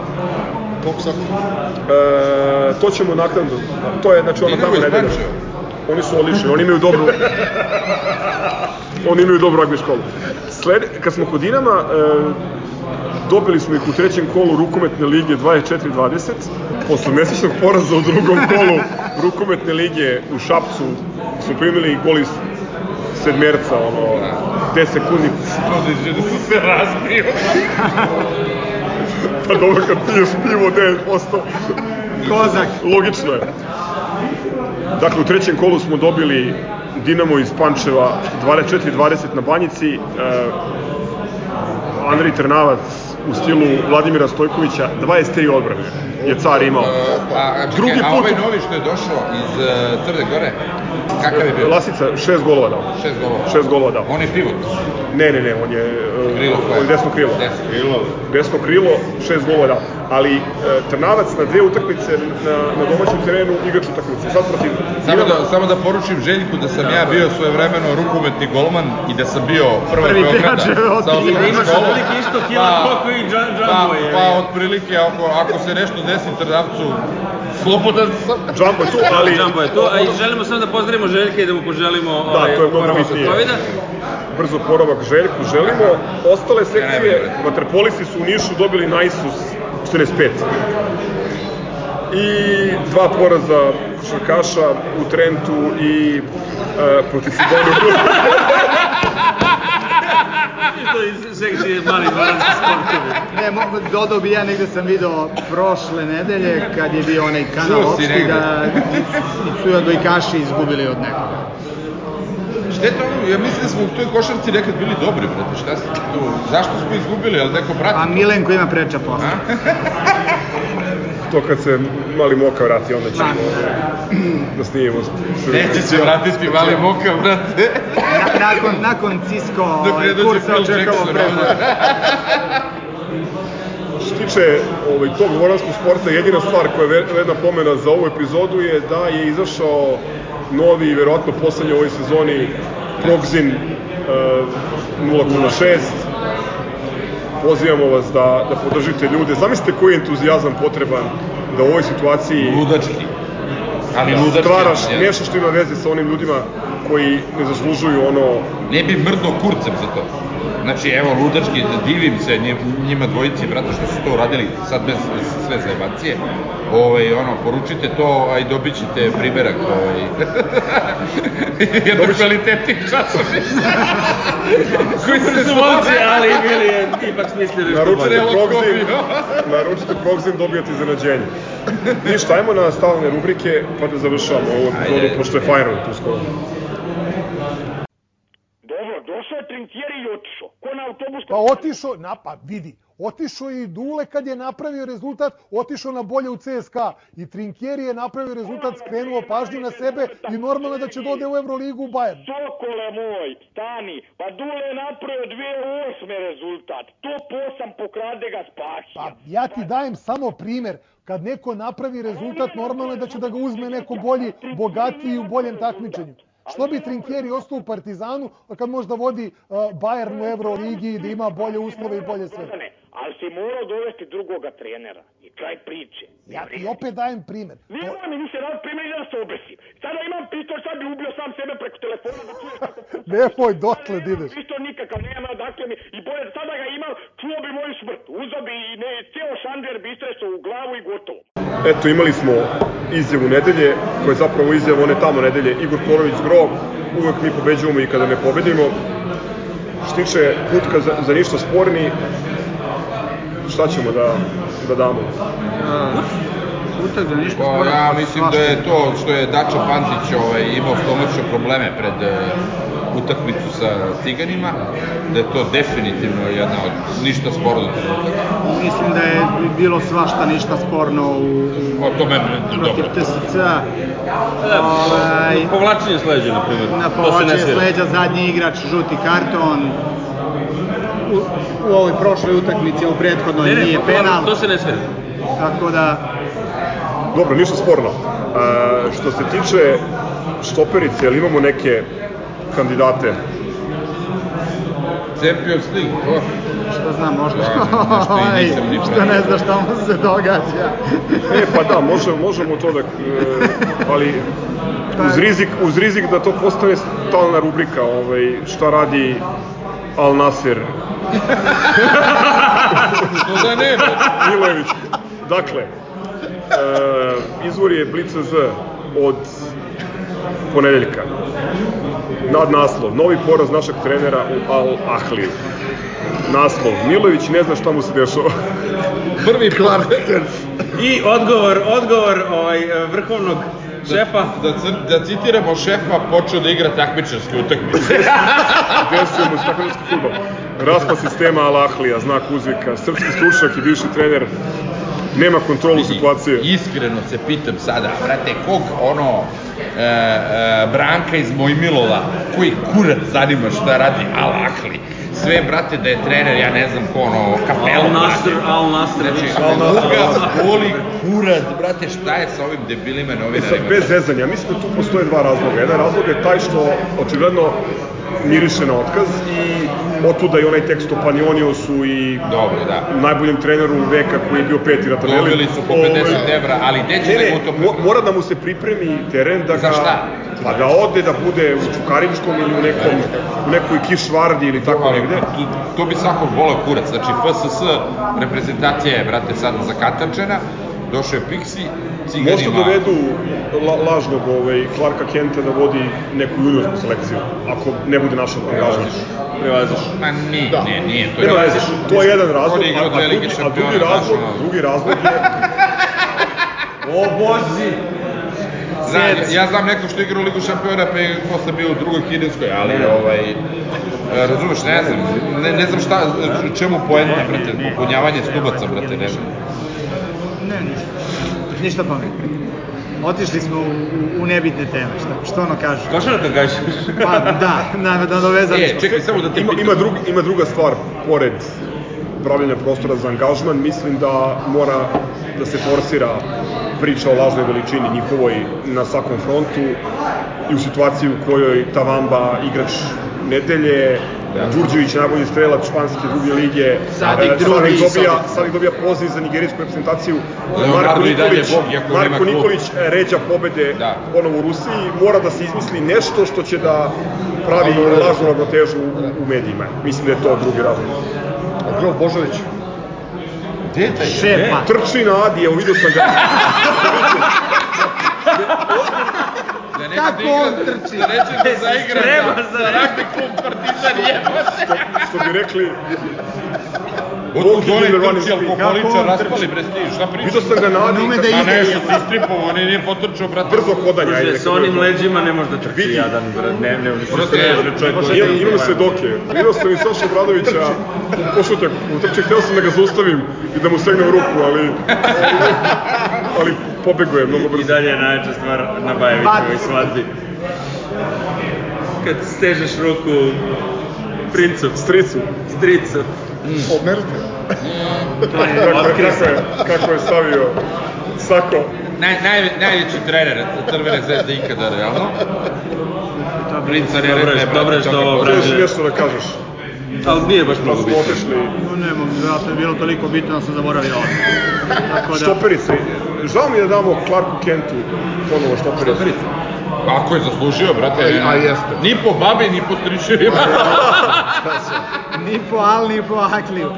E, to ćemo naknadno, to je znači Dinamo tamo nedelja. Oni su odlični, oni imaju dobru... oni imaju dobru ragbi školu. Sled, kad smo kod Dinama, e, dobili smo ih u trećem kolu rukometne lige 24-20. Posle mesečnog poraza u drugom kolu rukometne lige u Šapcu smo primili gol iz sedmerca, ono, 10 sekundi. Da su se razbio. Pa dobro, kad piješ pivo 9%, Kozak. logično je. Dakle, u trećem kolu smo dobili Dinamo iz Pančeva 24-20 na Banjici. E, Andrej Trnavac u stilu Vladimira Stojkovića, 23 odbrane je car imao. A, čekaj, Drugi a put- ovaj novi što je došao iz uh, Crne Gore, kakav je bio? Lasica, šest golova dao. Šest golova. Šest golova dao. On je pivot. Ne, ne, ne, on je, e, Krilo je desno krilo. Desno krilo. Desno krilo, šest golova dao. Ali e, Trnavac na dve utakmice na, na domaćem terenu igrač utakmice. Sad protiv Samo da, samo da poručim Željku da sam ja bio svojevremeno rukometni golman i da sam bio prvak Prvi Beograda sa I da imaš otprilike isto kila koliko i Džan- Džambo je, Pa, pa je. otprilike ako, ako se nešto desi Trnavcu, slobodan sam. Džambo je tu, ali... Džambo je tu, a i želimo samo da pozdravimo Željka i da mu poželimo Da, ovaj, to je mnogo bitnije. Brzo poravak Željku želimo. Ostale sekcije, vaterpolisti su u Nišu dobili na Isus 45. I dva poraza košarkaša u Trentu i e, protiv Sidonu. To sekcije mali sportovi. Ne, mo- dodao bi ja negde sam video prošle nedelje kad je bio onaj kanal opšti da su odbojkaši izgubili od nekoga. Šteta ono, ja mislim da smo u toj košarci nekad bili dobri, brate, šta se tu, zašto smo izgubili, ali neko prati A? Milenko ima preča posla. to kad se mali moka vrati, onda ćemo da snimimo. Neće se vratiti mali moka, brate. Na, nakon, nakon Cisco Dok ovaj, ne dođe kursa očekamo preboja. Što se tiče ovaj, tog dvoranskog sporta, jedina stvar koja je vredna pomena za ovu epizodu je da je izašao novi, verovatno poslednji u ovoj sezoni, Progzin uh, 0,6. Pozivamo vas da, da podržite ljude. Zamislite koji je entuzijazam potreban da u ovoj situaciji Ludački. Ali ludački, stvaraš ja. nešto što ima veze sa onim ljudima koji ne zaslužuju ono Ne bi mrdno kurcem za to. Znači, evo, ludački, divim se njim- njima dvojici, brate, što su to uradili, sad bez sve zajebacije. Ovaj, ono, poručite to, a i dobit ćete primerak, ovaj, jednog kvalitetnih časopisa. koji se Su momci, ali bili je ipak smislili što Naručite bolje. progzim, naručite progzim, dobijate iznenađenje. Ništa, ajmo na stavne rubrike, pa da završavamo ovu epizodu, Ajde. pošto je Fajron tu skoro. Dobro, došao je Trinkieri i otišao. Ko na autobuskom... Pa otišao, na, pa vidi, otišao je i Dule kad je napravio rezultat, otišao na bolje u CSKA. I Trinkieri je napravio rezultat, skrenuo pažnju na sebe i normalno da će dode u Euroligu u Bayern. Sokole moj, stani, pa Dule je napravio 2008. rezultat. Top 8 pokrade ga spasio. Pa ja ti dajem samo primer. Kad neko napravi rezultat, normalno je da će da ga uzme neko bolji, bogatiji i u boljem takmičenju. Što bi Trinkieri ostao u Partizanu, kad možda vodi Bayern u Euroligi i da ima bolje uslove i bolje sve? Ali si morao dovesti drugoga trenera. I kraj priče. Ja ti opet dajem primer. To- Nemoj mi više rad primjer da se obesim. Sada imam pištolj, sad bi ubio sam sebe preko telefona da čuješ kako... Nemoj dotle da ideš. Pištolj nikakav nema, dakle mi, i bolje, sada ga imam, čuo bi moju smrt. Uzao bi i ne, ceo šander bi istresao u glavu i gotovo. Eto, imali smo izjavu nedelje, koja je zapravo izjava one tamo nedelje, Igor Torović Grob, uvek mi pobeđujemo i kada ne pobedimo. Što tiče kutka za, za ništa sporni, šta ćemo da, da damo? Utak za ništa Pa, spora. ja mislim da je to što je Dačo Pantić ovaj, imao stomačne probleme pred uh, utakmicu sa Ciganima, da je to definitivno jedna od ništa sporno. Mislim da je bilo svašta ništa sporno u, O tome protiv dobro. TSC-a. Ovaj, Povlačenje sleđa, na primjer. na povlačenje sleđa zadnji igrač, žuti karton. U, u ovoj prošloj utakmici, u prethodnoj Ne, nije penal. To se ne svira. Tako da, Dobro, ništa sporno. E, što se tiče štoperice, jel imamo neke kandidate? Champions League, to. što znam, možda Da, nešto i nisam ni što ne zna šta mu se događa. E, pa da, možemo, možemo to da... e, ali uz rizik, uz rizik da to postane stalna rubrika, ovaj, šta radi Al Nasser Što da ne, Milojević. Dakle, e, izvor je Blic.z od ponedeljka. Nad naslov, novi poraz našeg trenera u Al Ahliju. Naslov, Milojević ne zna šta mu se dešava. prvi Clark. I odgovor, odgovor ovaj, vrhovnog šefa. Da, cr- da citiramo šefa, počeo da igra takmičarske utakmice. Desio mu se takmičarski futbol. Raspad sistema Al Ahlija, znak uzvika. Srpski stručnjak i bivši trener nema kontrolu situacije. Iskreno se pitam sada, brate, kog ono e, e, Branka iz Mojmilova, koji kurac zanima šta radi Al Ahli. Sve, brate, da je trener, ja ne znam ko ono, kapelo, Al Nasr, brate. Al Nasr. Znači, Al Nasr, koga Al Nasr. boli kurac, brate, šta je sa ovim debilima E sad, novinarima? bez zezanja, mislim da tu postoje dva razloga. Jedan razlog je taj što očigledno miriše na otkaz i otuda i onaj tekst o Panioniosu i Dobro, da. najboljem treneru veka koji je bio peti na tabeli. Dobili su po Ovaj, 50 evra, ali gde će Ne, da ne, mu to mo- mora da mu se pripremi teren da ga... Za šta? Pa da ode, da bude u Čukaričkom ili u nekom, u nekoj Kišvardi ili tako negde. tu, to bi svakog voleo kurac. Znači, FSS reprezentacija je, brate, sada zakatančena. Došao je Pixi, Ciganima... Možda dovedu la, lažnog ovaj, Clarka Kenta da vodi neku juniorsku selekciju, ako ne bude našao angažman. Prevaziš. Ma nije, Da. nije, nije. To Nema je, veze, to je jedan razlog, je a, a, drugi, a drugi razlog, drugi razlog je O Bozi! Zna, ja, znam neko što je igrao Ligu šampiona pa je posle bio u drugoj kineskoj, ali ovaj, e, razumeš, ne znam, ne, ne znam šta, čemu poenta, brate, popunjavanje stubaca, brate, ne znam. Ne, ništa. Ništa pametno. Otišli smo u, u, u nebitne teme, što, što ono kažu. Košarka kažeš? Pa da, na, nadovezali E, smo. čekaj, samo da te ima, pitam. ima, drugi, ima druga stvar, pored pravljenja prostora za angažman, mislim da mora da se forsira priča o lažnoj veličini njihovoj na svakom frontu i u situaciji u kojoj Tavamba, igrač nedelje, Đurđević, najbolji strelac španske druge lige, Sadik e, drugi, Sadik dobija, Sadik. Sadik dobija poziv za nigerijsku reprezentaciju, Marko Nikolić, bog, Marko. Nikolić e, ređa pobede Da. ponovo u Rusiji, mora da se izmisli nešto što će da pravi lažnu ravnotežu u, u medijima. Mislim da je to drugi razlog. A Grov Božović? Gde je taj? Šepa. Trči na Adi, evo vidio sam ga. Da Kako on trči? Da neće da zaigra za, za ragbi klub Partizan jebate. što bi rekli, The running trči, speed. alkoholičar, Kako on raspali bre stiž, šta pričaš? vidio sam ga na Adi, Ne da nešto si istripovao, on je nije potrčao, brate. brzo hodanje, ajde. Sa onim leđima ne može da trči jadan, bro, ne, ne, ne, Prosto ne, ne, ne, čovjek Imam, je- svedoke. Vidio sam i Saša Obradovića u košutak u trči, hteo sam da ga zaustavim i da mu segnem ruku, ali, ali pobegao je mnogo I brzo. dalje je najveća stvar na Bajevićevoj svadbi. Kad stežeš ruku princu, Stricu, stricu, Omerite. to je kako, je, otkrio kako, je, kako je stavio Sako. Naj, naj, najveći trener Crvene zvezde ikada, realno. Dobro je, redne, dobro je što ovo obrađuje. si nešto da kažeš, Ali nije baš pa mnogo smo bitno. otišli. No, ne mogu, vjerojatno je bilo toliko bitno da sam zaboravio ovo. Tako da, Štoperice. Žao mi je da damo Clarku Kentu ponovo štoperice. Ako je zaslužio, brate. A- a jeste. Ni po babi, ni po stričevima. ni po Al, ni po Akliju.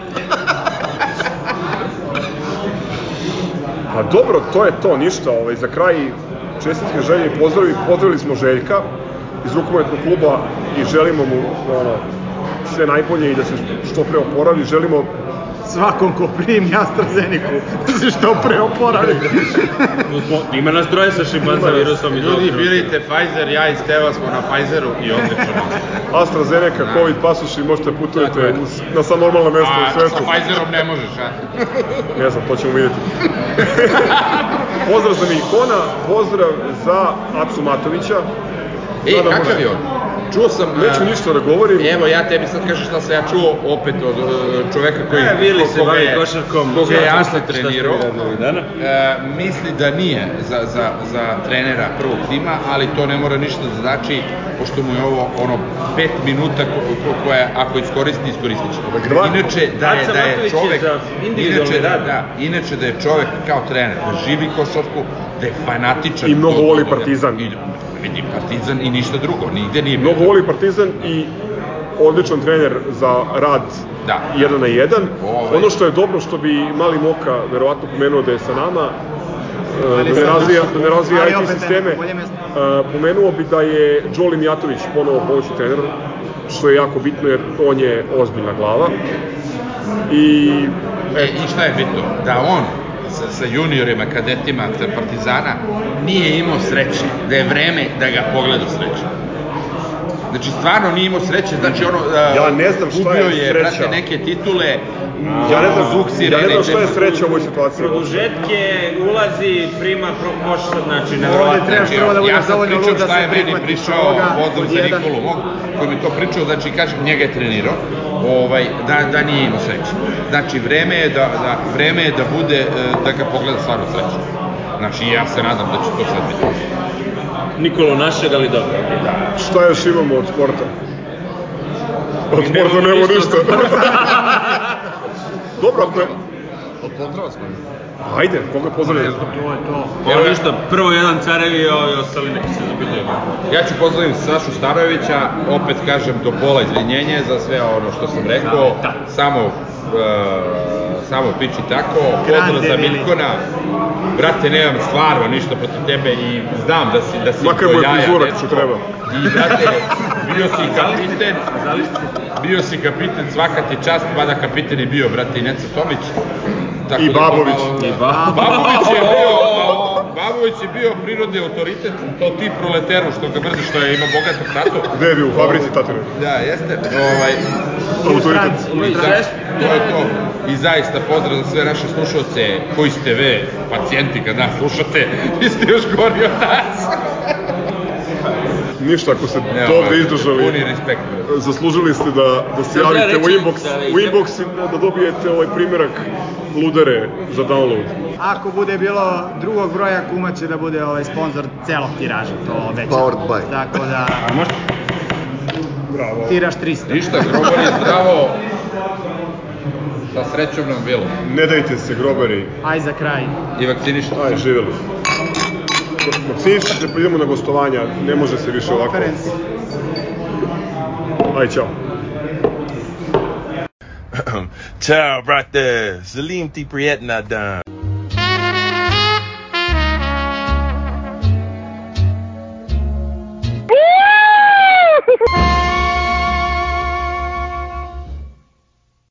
Pa dobro, to je to, ništa. Ovaj, za kraj čestitke želje i pozdravi. Pozdravili smo Željka iz rukometnog kluba i želimo mu ono, sve najbolje i da se što pre oporavi. Želimo Svakom ko primi AstraZeneca da se što pre oporavi. Ima nas troje sa šimpanza virusom i Ljudi, birajte Pfizer, ja i Steva smo na Pfizeru i odlično. AstraZeneca, COVID pasuši, možete putujete Tako je. u- na sva normalna mesta A u sa svetu. Pfizerom ne možeš, a? Ne znam, to ćemo vidjeti. pozdrav za Miljkona, pozdrav za Acu Matovića. E, Nadamo kakav se- je on? Čuo sam... Neću ništa da govorim. Evo, ja tebi sad kažem šta sam ja čuo opet od e, čoveka koji... E, Vili se bavi košarkom. Koga je ste trenirao. dana? E, misli da nije za, za, za trenera prvog tima, ali to ne mora ništa da znači, pošto mu je ovo ono pet minuta ko, ko, koja ako iskoristi, iskoristit će. Dva- Inače da je, da je čovek, inače, da, da, inače da je čovek kao trener, da živi košarku, da je fanatičan. I mnogo voli. Partizan. I, vidi, Partizan i ništa drugo, nigde nije bio. Mnogo voli Partizan i odličan trener za rad Da. jedan na jedan. Ovaj. Ono što je dobro, što bi Mali Moka verovatno pomenuo da je sa nama, e, da ne sad razvija, da ne razvija IT sisteme, e, pomenuo bi da je Đoli Mijatović ponovo pomoćni trener, što je jako bitno jer on je ozbiljna glava. I E, I šta je bitno? Da on sa, juniorima, kadetima Partizana nije imao sreće, da je vreme da ga pogleda sreće. Znači, stvarno nije imao sreće, znači ono... Ja ne znam šta je je, sreća. brate, neke titule, ja ne znam, zvuk ja ne znam i šta je sreća u ovoj situaciji. Produžetke, ulazi, prima pro koš, znači, Ovdje nevjerovatno. trebaš prvo da budeš ja sam dovoljno lud da šta se je meni prihvatiš pričao, ovoga, pozdrav pod za jedan. Nikolu mog, koji mi to pričao, znači kažem, njega je trenirao, ovaj, da, da nije imao sreće. Znači, vreme je da, da, vreme je da bude, e, da ga pogleda stvarno sreće. Znači, ja se nadam da će to sad biti. Nikolo našeg, ali dobro. Šta još imamo od sporta? Od sporta nemamo ništa Dobro, ako je... Od pozdrava smo. Ajde, koga pozdravljamo? To je to. Evo ništa, prvo jedan carevi, a ovi ostali neki se zapitaju. Ja ću pozdravim Sašu Starovića, opet kažem do pola izvinjenje za sve ono što sam rekao, samo e, samo piči tako, pozdrav za Vili. Miljkona, brate nemam stvarno ništa protiv tebe i znam da si, da si Makar do mu je jaja frizura dečko. što treba. I brate, bio si kapiten, bio si kapiten, svaka ti čast, mada kapiten je bio, brate, i Neca Tomić. Tako I da Babović. malo- I ba- Babović je bio, Babović je bio prirodni autoritet, to ti proleteru što ga mrziš što je ima bogatog tatu. Gde je bio? U fabrici tatine. Da, jeste. Ovaj, Autoritet. i da, to je to. I zaista pozdrav za sve naše slušalce koji ste ve, pacijenti kad nas slušate, vi ste još gori od nas. Ništa, ako ste Evo, dobro izdržali, Puni respekt. zaslužili ste da, da se Sad ja javite u inbox, da u inbox i da, da dobijete ovaj primjerak ludare za download. Ako bude bilo drugog broja, kuma će da bude ovaj sponsor celog tiraža, to obećam. Powered by. Tako da... Bravo. tiraš 300. Ništa, Grobar je zdravo. Sa srećom nam bilo. Ne dajte se, grobari. Aj za kraj. I vakcinišite. Aj, živjeli. Psiš, da idemo na gostovanja, ne može se više ovako. Aj, čao. Ćao, brate. Zalim ti prijetna dan. Woo!